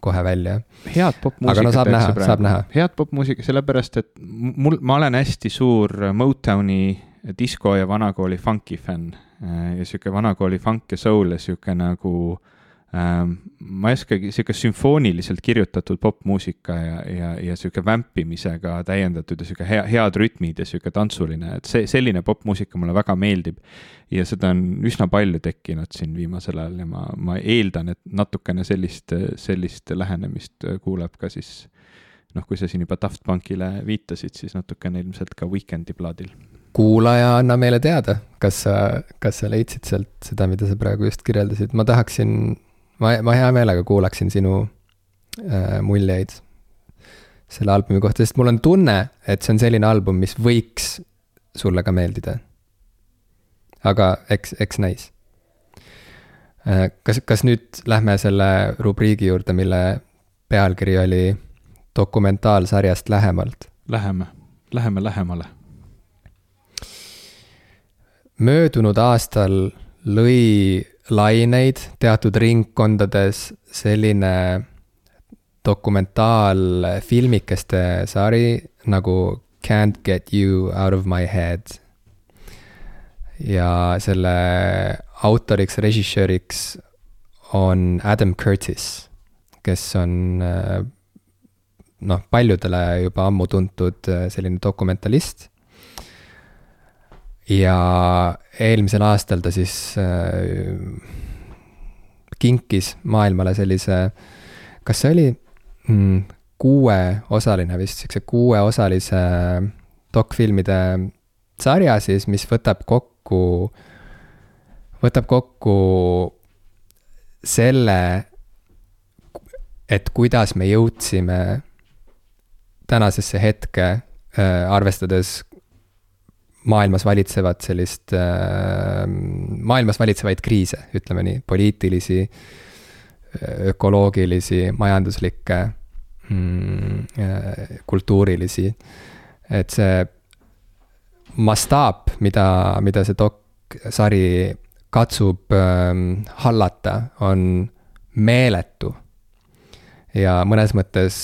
kohe välja. head popmuusikat. aga no saab näha, saab näha. head popmuusika, sellepärast et mul, ma olen hästi suur Motowni disko ja vanakooli funk'i fänn äh, ja sihuke vanakooli funk ja soul ja sihuke nagu äh, ma ei oskagi, sihuke sümfooniliselt kirjutatud popmuusika ja, ja, ja sihuke vämpimisega täiendatud ja sihuke hea, head rütmid ja sihuke tantsuline, et see, selline popmuusika mulle väga meeldib. ja seda on üsna palju tekkinud siin viimasel ajal ja ma, ma eeldan, et natukene sellist, sellist lähenemist kuuleb ka siis noh, kui sa siin juba Daft Punkile viitasid, siis natukene ilmselt ka Weekend'i plaadil kuulaja, anna meile teada, kas sa, kas sa leidsid sealt seda, mida sa praegu just kirjeldasid, ma tahaksin, ma, ma hea meelega kuulaksin sinu äh, muljeid selle albumi kohta, sest mul on tunne, et see on selline album, mis võiks sulle ka meeldida. aga eks, eks näis. Äh, kas, kas nüüd lähme selle rubriigi juurde, mille pealkiri oli dokumentaalsarjast lähemalt? Läheme, läheme lähemale möödunud aastal lõi laineid teatud ringkondades selline dokumentaalfilmikeste sari nagu Can't get you out of my head. ja selle autoriks, režissööriks on Adam Curtis, kes on noh, paljudele juba ammu tuntud selline dokumentalist ja eelmisel aastal ta siis äh, kinkis maailmale sellise, kas see oli mm, kuueosaline vist, siukse kuueosalise dokfilmide sarja siis, mis võtab kokku, võtab kokku selle, et kuidas me jõudsime tänasesse hetke äh,, arvestades maailmas valitsevat sellist äh,, maailmas valitsevaid kriise, ütleme nii, poliitilisi, ökoloogilisi, majanduslikke mm,, äh, kultuurilisi. et see mastaap, mida, mida see dok-sari katsub äh, hallata, on meeletu. ja mõnes mõttes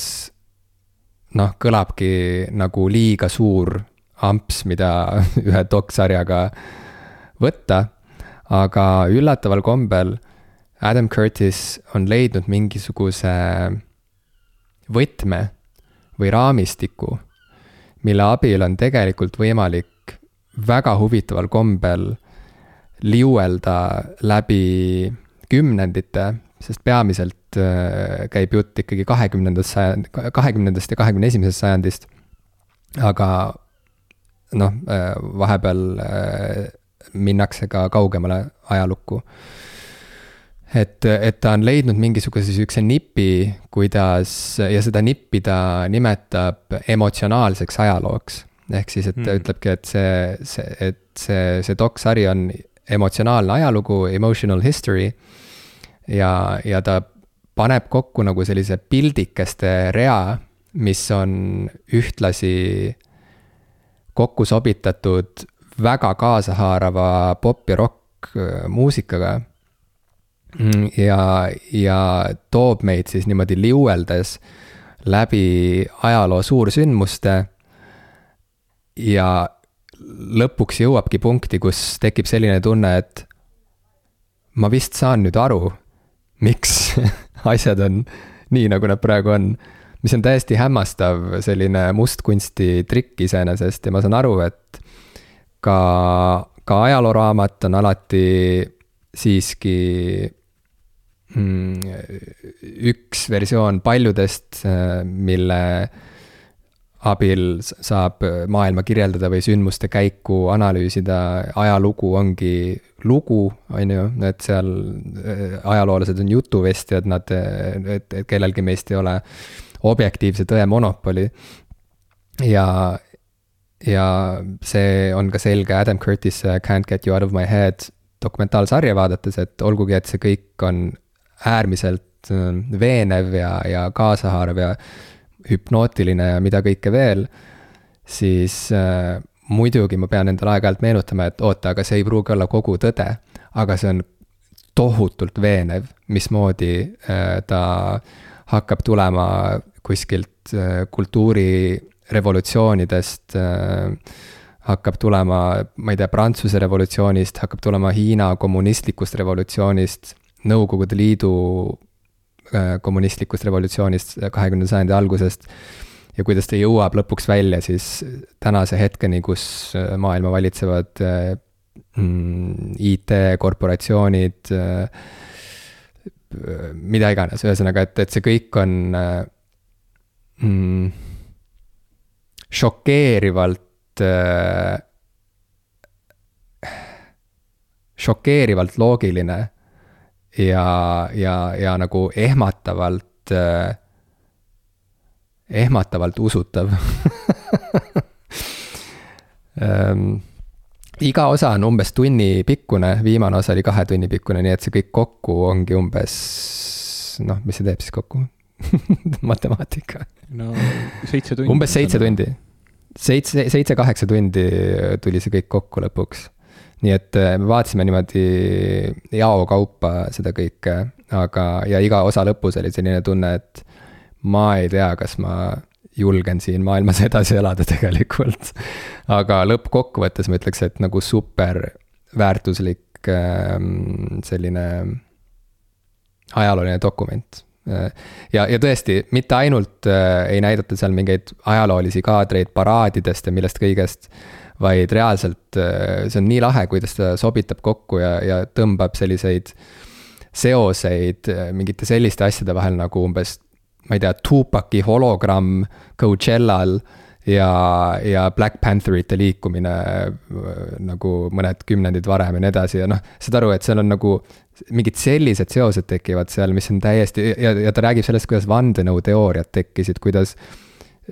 noh, kõlabki nagu liiga suur amps, mida ühe doksarjaga võtta. aga üllataval kombel Adam Curtis on leidnud mingisuguse võtme või raamistiku, mille abil on tegelikult võimalik väga huvitaval kombel liuelda läbi kümnendite, sest peamiselt äh, käib jutt ikkagi kahekümnendast sajand, kahekümnendast ja kahekümne esimesest sajandist. aga noh, äh, vahepeal äh, minnakse ka kaugemale ajalukku. et, et ta on leidnud mingisuguse sihukese nipi, kuidas ja seda nippi ta nimetab emotsionaalseks ajalooks. ehk siis, et ta mm. ütlebki, et see, see, et see, see doksari on emotsionaalne ajalugu, emotional history. ja, ja ta paneb kokku nagu sellise pildikeste rea, mis on ühtlasi kokku sobitatud väga kaasahaarava pop ja rock äh, muusikaga. Mm, ja, ja toob meid siis niimoodi liueldes läbi ajaloo suursündmuste. ja lõpuks jõuabki punkti, kus tekib selline tunne, et ma vist saan nüüd aru, miks asjad on nii, nagu nad praegu on mis on täiesti hämmastav selline mustkunsti trikk iseenesest ja ma saan aru, et ka, ka ajalooraamat on alati siiski mm, üks versioon paljudest, mille abil saab maailma kirjeldada või sündmuste käiku analüüsida, ajalugu ongi lugu, on ju, et seal ajaloolased on jutuvestjad, nad, et, et kellelgi meist ei ole objektiivse tõe monopoli. ja, ja see on ka selge Adam Curtis'e Can't get you out of my head dokumentaalsarja vaadates, et olgugi, et see kõik on äärmiselt äh, veenev ja, ja kaasahaarav ja hüpnootiline ja mida kõike veel, siis äh, muidugi ma pean endale aeg-ajalt meenutama, et oota, aga see ei pruugi olla kogu tõde, aga see on tohutult veenev, mismoodi äh, ta hakkab tulema kuskilt äh, kultuurirevolutsioonidest äh, hakkab tulema, ma ei tea, Prantsuse revolutsioonist, hakkab tulema Hiina kommunistlikust revolutsioonist, Nõukogude Liidu äh, kommunistlikust revolutsioonist kahekümnenda sajandi algusest. ja kuidas ta jõuab lõpuks välja siis tänase hetkeni, kus maailma valitsevad mm, IT-korporatsioonid, Äh, mida iganes, ühesõnaga, et, et see kõik on äh, mm, šokeerivalt äh,, šokeerivalt loogiline ja, ja, ja nagu ehmatavalt äh,, ehmatavalt usutav. Ähm, iga osa on umbes tunni pikkune, viimane osa oli kahe tunni pikkune, nii et see kõik kokku ongi umbes noh, mis see teeb siis kokku matemaatika. no seitse tundi. umbes seitse tundi. seitse, seitse-kaheksa tundi tuli see kõik kokku lõpuks. nii et äh, me vaatasime niimoodi jao kaupa seda kõike, aga, ja iga osa lõpus oli selline tunne, et ma ei tea, kas ma julgen siin maailmas edasi elada tegelikult. aga lõppkokkuvõttes ma ütleks, et nagu super väärtuslik ähm, selline ajalooline dokument ja, ja tõesti, mitte ainult äh, ei näidata seal mingeid ajaloolisi kaadreid paraadidest ja millest kõigest, vaid reaalselt äh, see on nii lahe, kuidas ta sobitab kokku ja, ja tõmbab selliseid seoseid äh, mingite selliste asjade vahel nagu umbes, ma ei tea, Tupaki hologramm Coachellal ja, ja Black Pantherite liikumine nagu mõned kümnendid varem ja nii edasi ja noh, saad aru, et seal on nagu mingid sellised seosed tekivad seal, mis on täiesti ja, ja ta räägib sellest, kuidas vandenõuteooriad tekkisid, kuidas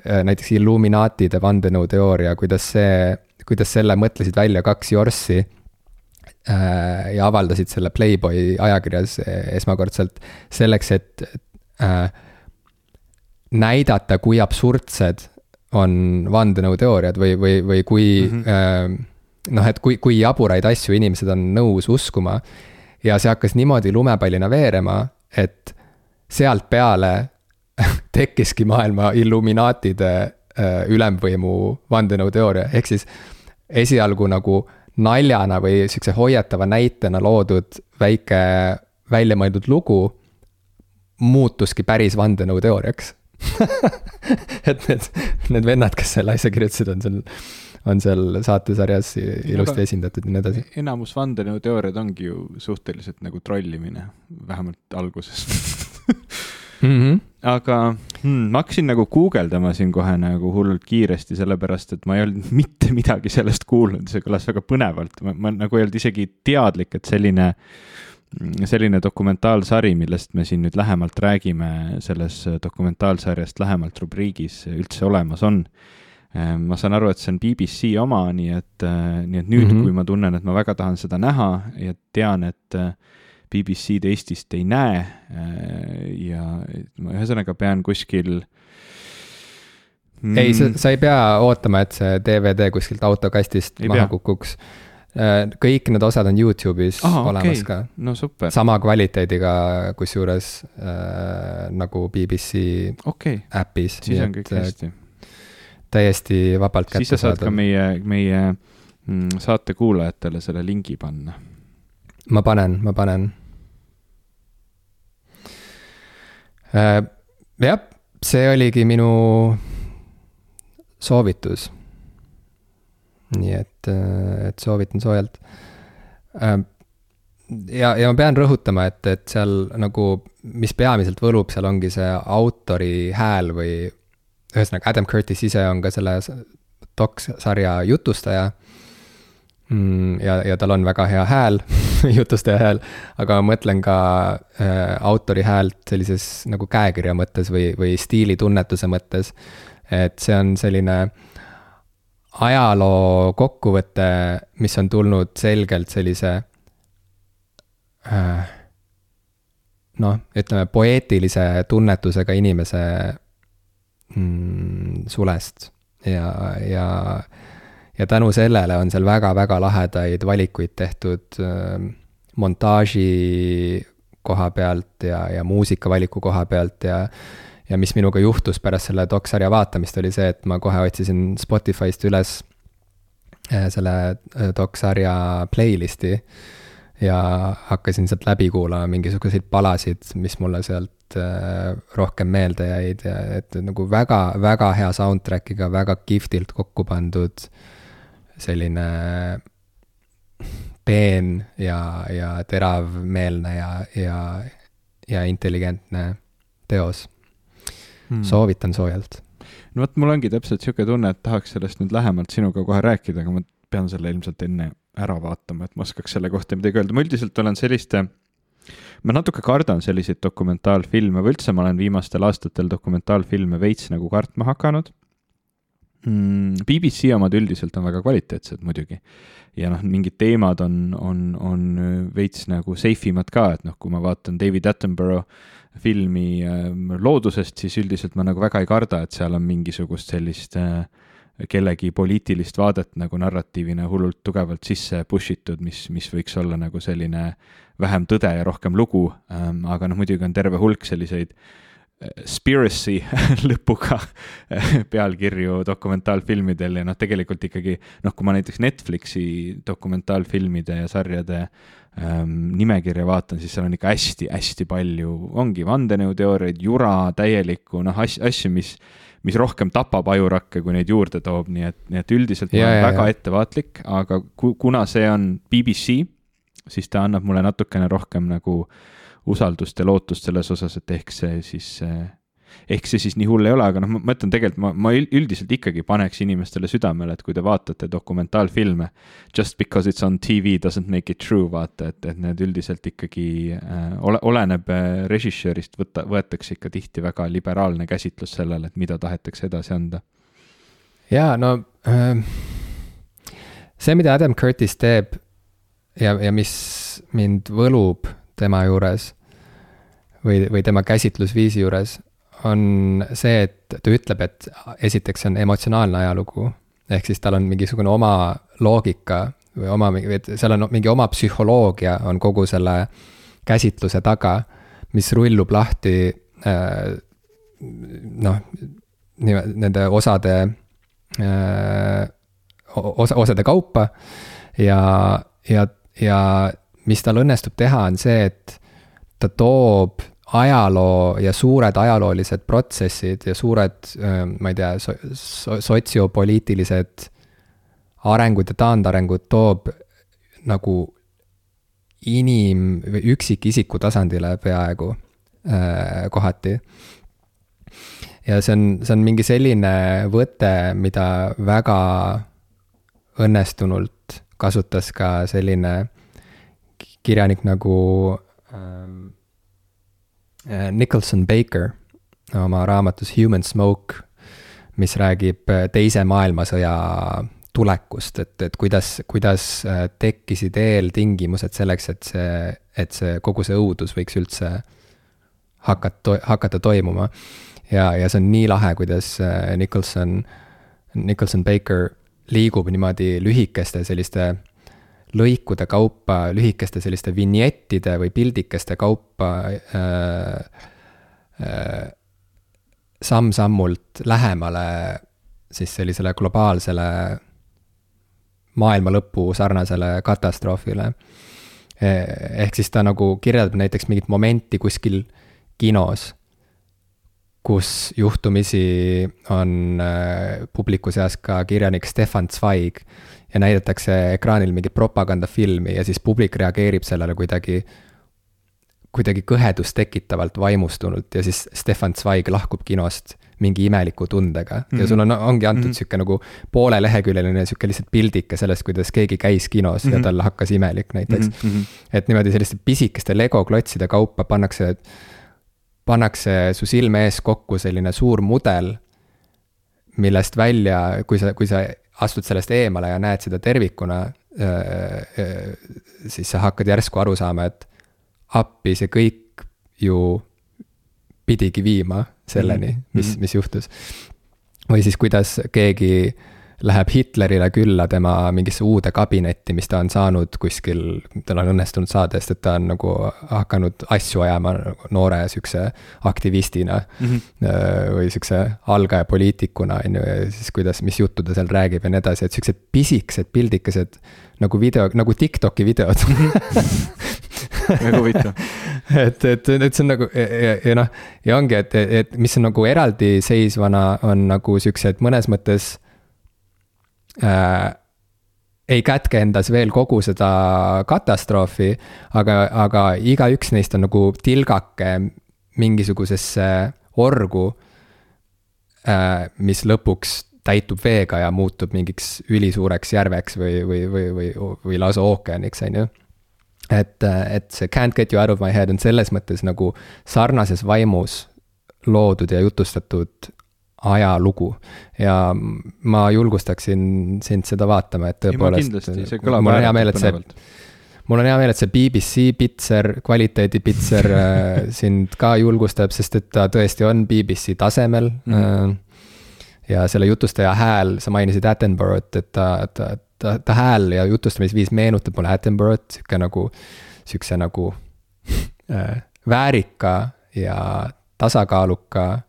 äh, näiteks Illuminaatide vandenõuteooria, kuidas see, kuidas selle mõtlesid välja kaks jorssi äh, ja avaldasid selle Playboy ajakirjas esmakordselt selleks, et äh, näidata, kui absurdsed on vandenõuteooriad või, või, või kui mm -hmm. äh, noh, et kui, kui jaburaid asju inimesed on nõus uskuma. Ja see hakkas niimoodi lumepallina veerema, et sealt peale tekkiski maailma Illuminaatide äh, ülemvõimu vandenõuteooria, ehk siis esialgu nagu naljana või sihukese hoiatava näitena loodud väike väljamõeldud lugu muutuski päris vandenõuteooriaks et need, need vennad, kes selle asja kirjutasid, on seal on seal saatesarjas ilusti esindatud ja nii edasi. enamus vandenõuteooriad ongi ju suhteliselt nagu trollimine, vähemalt alguses mm. -hmm. aga hmm, ma hakkasin nagu guugeldama siin kohe nagu hullult kiiresti, sellepärast et ma ei olnud mitte midagi sellest kuulnud, see kõlas väga põnevalt, ma, ma nagu ei olnud isegi teadlik, et selline selline dokumentaalsari, millest me siin nüüd lähemalt räägime, selles dokumentaalsarjast lähemalt rubriigis üldse olemas on Ehm, ma saan aru, et see on BBC oma, nii et, äh, nii et nüüd mm, -hmm. kui ma tunnen, et ma väga tahan seda näha ja tean, et äh, BBC-d Eestist ei näe äh, ja ma ühesõnaga pean kuskil mm, ei, sa, sa ei pea ootama, et see DVD kuskilt autokastist ei maha pea. kukuks. Kõik need osad on Youtube'is Aha, olemas okay. ka. no super. sama kvaliteediga, kusjuures äh, nagu BBC okay. äpis. siis on kõik hästi täiesti vabalt kätte saada. siis sa saad ka meie, meie mm, saate kuulajatele selle lingi panna. ma panen, ma panen äh,. jah, see oligi minu soovitus. Nii et, äh, et soovitan soojalt äh, ja, ja ma pean rõhutama, et, et seal nagu, mis peamiselt võlub, seal ongi see autori hääl või, ühesõnaga, Adam Curtis ise on ka selle doks-sarja jutustaja mm,. ja, ja tal on väga hea hääl jutustaja hääl, aga ma mõtlen ka äh, autori häält sellises nagu käekirja mõttes või, või stiilitunnetuse mõttes. et see on selline ajaloo kokkuvõte, mis on tulnud selgelt sellise äh, noh, ütleme poeetilise tunnetusega inimese mm, sulest. Ja, ja, ja tänu sellele on seal väga-väga lahedaid valikuid tehtud äh, montaaži koha pealt ja, ja muusikavaliku koha pealt ja ja mis minuga juhtus pärast selle doksarja vaatamist, oli see, et ma kohe otsisin Spotify'st üles äh, selle äh, doksarja playlist'i ja hakkasin sealt läbi kuulama mingisuguseid palasid, mis mulle sealt Äh, rohkem meelde jäid ja et nagu väga, väga hea soundtrack'iga, väga kihvtilt kokku pandud selline peen ja, ja teravmeelne ja, ja, ja intelligentne teos hmm.. soovitan soojalt. no vot, mul ongi täpselt sihuke tunne, et tahaks sellest nüüd lähemalt sinuga kohe rääkida, aga ma pean selle ilmselt enne ära vaatama, et ma oskaks selle kohta midagi öelda, ma üldiselt olen selliste ma natuke kardan selliseid dokumentaalfilme või üldse ma olen viimastel aastatel dokumentaalfilme veits nagu kartma hakanud mm,. BBC omad üldiselt on väga kvaliteetsed muidugi. ja noh, mingid teemad on, on, on veits nagu safe imad ka, et noh, kui ma vaatan David Attenborough filmi äh, loodusest, siis üldiselt ma nagu väga ei karda, et seal on mingisugust sellist äh, kellegi poliitilist vaadet nagu narratiivina hullult tugevalt sisse push itud, mis, mis võiks olla nagu selline vähem tõde ja rohkem lugu ähm,, aga noh, muidugi on terve hulk selliseid äh, Spiracy lõpuga pealkirju dokumentaalfilmidel ja noh, tegelikult ikkagi noh, kui ma näiteks Netflixi dokumentaalfilmide ja sarjade ähm, nimekirja vaatan, siis seal on ikka hästi-hästi palju, ongi vandenõuteooriaid, jura täielikku, noh, asju, asju, mis mis rohkem tapab ajurakke, kui neid juurde toob, nii et, nii et üldiselt ja, ma olen ja, väga ja. ettevaatlik, aga ku-, kuna see on BBC, siis ta annab mulle natukene rohkem nagu usaldust ja lootust selles osas, et ehk see siis äh, ehk see siis nii hull ei ole, aga noh, ma mõtlen tegelikult ma, ma üldiselt ikkagi paneks inimestele südamele, et kui te vaatate dokumentaalfilme, just because it's on tv doesn't make it true, vaata, et, et need üldiselt ikkagi äh, ole, oleneb äh, režissöörist, võtta, võetakse ikka tihti väga liberaalne käsitlus sellele, et mida tahetakse edasi anda. jaa, no äh, see, mida Adam Curtis teeb ja, ja mis mind võlub tema juures või, või tema käsitlusviisi juures, on see, et ta ütleb, et esiteks see on emotsionaalne ajalugu. ehk siis tal on mingisugune oma loogika või oma, et seal on mingi oma psühholoogia on kogu selle käsitluse taga, mis rullub lahti äh, noh, nende osade, äh, osa, osade kaupa ja, ja, ja mis tal õnnestub teha, on see, et ta toob ajaloo ja suured ajaloolised protsessid ja suured, ma ei tea so, so, sotsiopoliitilised arengud ja taandarengud toob nagu inim- või üksikisiku tasandile peaaegu äh, kohati. ja see on, see on mingi selline võte, mida väga õnnestunult kasutas ka selline kirjanik nagu ähm, Äh, Nicholson Baker oma raamatus Human Smoke, mis räägib äh, Teise maailmasõja tulekust, et, et kuidas, kuidas äh, tekkisid eeltingimused selleks, et see, et see, kogu see õudus võiks üldse hakata, hakata toimuma. ja, ja see on nii lahe, kuidas Nicholson, Nicholson Baker liigub niimoodi lühikeste selliste lõikude kaupa, lühikeste selliste vinjettide või pildikeste kaupa äh, äh, samm-sammult lähemale siis sellisele globaalsele maailma lõpu sarnasele katastroofile. Eh, ehk siis ta nagu kirjeldab näiteks mingit momenti kuskil kinos, kus juhtumisi on äh, publiku seas ka kirjanik Stefan Zweig ja näidatakse ekraanil mingit propagandafilmi ja siis publik reageerib sellele kuidagi, kuidagi kõhedust tekitavalt vaimustunult ja siis Stefan Zweig lahkub kinost mingi imeliku tundega mm -hmm. ja sul on, ongi antud mm -hmm. sihuke nagu pooleleheküljeline sihuke lihtsalt pildike sellest, kuidas keegi käis kinos mm -hmm. ja mhm. tal hakkas imelik näiteks mm. -hmm. et niimoodi selliste pisikeste legoklotside kaupa pannakse, pannakse su silme ees kokku selline suur mudel, millest välja, kui sa, kui sa astud sellest eemale ja näed seda tervikuna, siis sa hakkad järsku aru saama, et appi, see kõik ju pidigi viima selleni, mhm. mis, mhm. mis juhtus. või siis, kuidas keegi läheb Hitlerile külla tema mingisse uude kabinetti, mis ta on saanud kuskil, tal on õnnestunud saada, sest et ta on nagu hakanud asju ajama noore sihukese aktivistina mm. -hmm. või sihukese algaja poliitikuna, on ju, ja siis kuidas, mis juttu ta seal räägib ja nii edasi, et sihukesed pisikesed pildikesed nagu video, nagu Tiktoki videod väga huvitav et, et, et see on nagu ja, ja, ja noh, ja ongi, et, et mis on nagu eraldiseisvana, on nagu siuksed mõnes mõttes äh, ei kätke endas veel kogu seda katastroofi, aga, aga igaüks neist on nagu tilgake mingisugusesse orgu äh,, mis lõpuks täitub veega ja muutub mingiks ülisuureks järveks või, või, või, või, või lausa ookeaniks, on ju. et, et see Can't get you out of my head on selles mõttes nagu sarnases vaimus loodud ja jutustatud ajalugu. ja ma julgustaksin sind seda vaatama, et tõepoolest. mul on hea meel, et see mul on hea meel, et see BBC pitser, kvaliteedipitser äh, sind ka julgustab, sest et ta tõesti on BBC tasemel mm. -hmm. ja selle jutustaja hääl, sa mainisid Attenborough't, et ta, ta, ta, ta hääl ja jutustamisviis meenutab mulle Attenborough't, sihuke nagu, sihukese nagu äh, väärika ja tasakaaluka,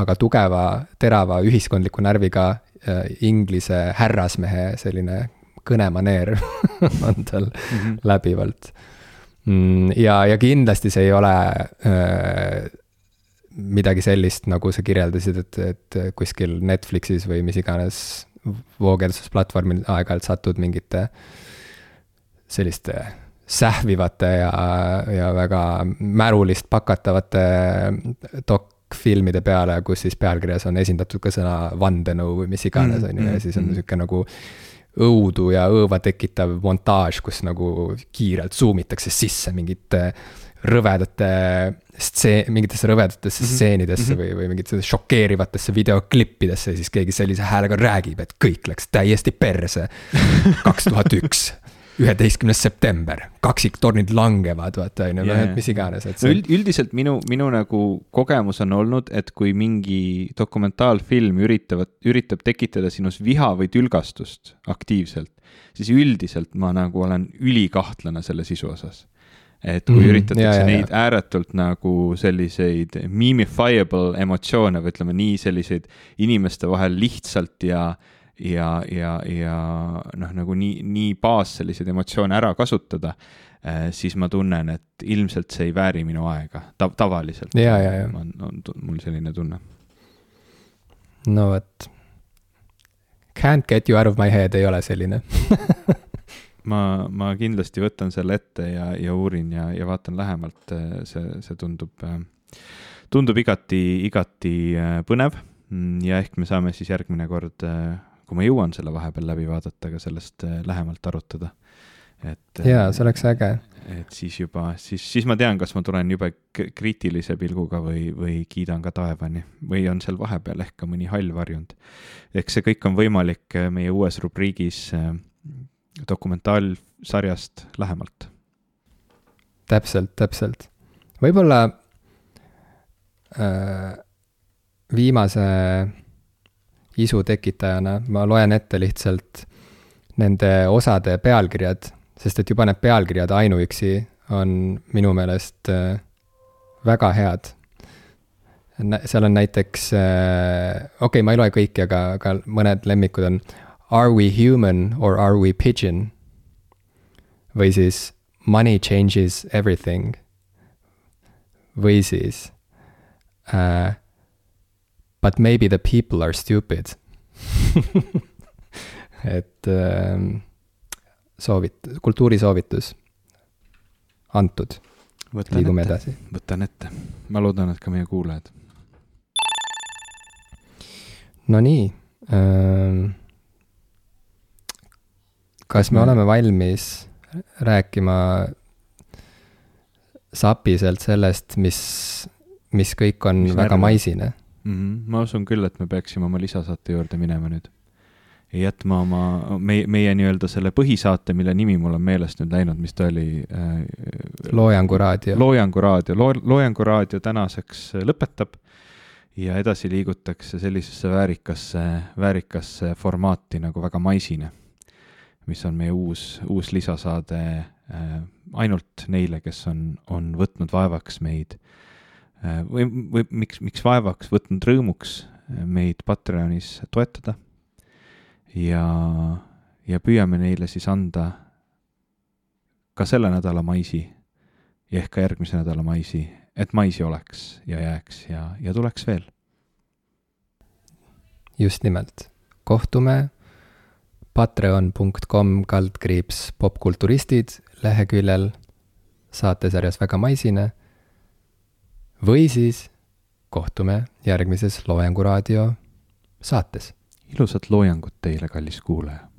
aga tugeva, terava ühiskondliku närviga äh, inglise härrasmehe selline kõnemaneer on tal mm -hmm. läbivalt mm,. ja, ja kindlasti see ei ole äh, midagi sellist, nagu sa kirjeldasid, et, et kuskil Netflixis või mis iganes voogedastusplatvormil aeg-ajalt satud mingite selliste sähvivate ja, ja väga märulist pakatavate dokfilmide peale, kus siis pealkirjas on esindatud ka sõna vandenõu või mis iganes, on ju, ja siis on mm-hmm. niisugune nagu õudu ja õõva tekitav montaaž, kus nagu kiirelt zoom itakse sisse mingite rõvedate stseen, mingitesse rõvedatesse mm -hmm. stseenidesse mm -hmm. või, või mingitesse šokeerivatesse videoklippidesse ja siis keegi sellise häälega räägib, et kõik läks täiesti perse. kaks tuhat üks üheteistkümnes september, kaksiktornid langevad, vaata on ju, noh, et mis iganes, et see. üld, üldiselt minu, minu nagu kogemus on olnud, et kui mingi dokumentaalfilm üritavad, üritab tekitada sinus viha või tülgastust aktiivselt, siis üldiselt ma nagu olen ülikahtlane selle sisu osas et kui mm, üritatakse ja, ja, neid ja. ääretult nagu selliseid memifiable emotsioone või ütleme nii, selliseid inimeste vahel lihtsalt ja äh, ja, ja, ja noh, nagu nii, nii baas selliseid emotsioone ära kasutada, eh, siis ma tunnen, et ilmselt see ei vääri minu aega ta, tavaliselt. on, on mul selline tunne. no vot. Can't get you out of my head ei ole selline ma, ma kindlasti võtan selle ette ja, ja uurin ja, ja vaatan lähemalt, eh, see, see tundub, eh, tundub igati, igati põnev mm, ja ehk me saame siis järgmine kord kui ma jõuan selle vahepeal läbi vaadata, ka sellest äh, lähemalt arutada. et. jaa, see oleks äge. et siis juba, siis, siis ma tean, kas ma tulen jube kriitilise pilguga või, või kiidan ka taevani või on seal vahepeal ehk ka mõni hall varjunud. eks see kõik on võimalik äh, meie uues rubriigis äh, dokumentaalsarjast lähemalt. täpselt, täpselt. võib-olla äh, viimase isu tekitajana ma loen ette lihtsalt nende osade pealkirjad, sest et juba need pealkirjad ainuüksi on minu meelest äh, väga head. seal on näiteks, äh, okei okay,, ma ei loe kõiki, aga, aga mõned lemmikud on Are we human or are we pigeon? või siis Money changes everything. või siis uh, But maybe the people are stupid et äh, soovit-, kultuurisoovitus antud. liigume ette, edasi. võtan ette, ma loodan, et ka meie kuulajad. Nonii äh,. kas me oleme valmis rääkima sapiselt sellest, mis, mis kõik on mis väga närve? maisine? Mm. -hmm. ma usun küll, et me peaksime oma lisasaate juurde minema nüüd. ja jätma oma, meie, meie nii-öelda selle põhisaate, mille nimi mul on meelest nüüd läinud, mis ta oli äh,? loojangu raadio. loojangu raadio, loo-, loojangu raadio tänaseks lõpetab ja edasi liigutakse sellisesse väärikasse, väärikasse formaati nagu Väga maisine, mis on meie uus, uus lisasaade äh, ainult neile, kes on, on võtnud vaevaks meid või, või miks, miks vaevaks võtnud rõõmuks äh, meid Patreonis toetada. ja, ja püüame neile siis anda ka selle nädala maisi ja ehk ka järgmise nädala maisi, et maisi oleks ja jääks ja, ja tuleks veel. just nimelt, kohtume patreon.com kaldkriips popkulturistid leheküljel saatesarjas Väga maisine või siis kohtume järgmises Loengu raadio saates. ilusat loojangut teile, kallis kuulaja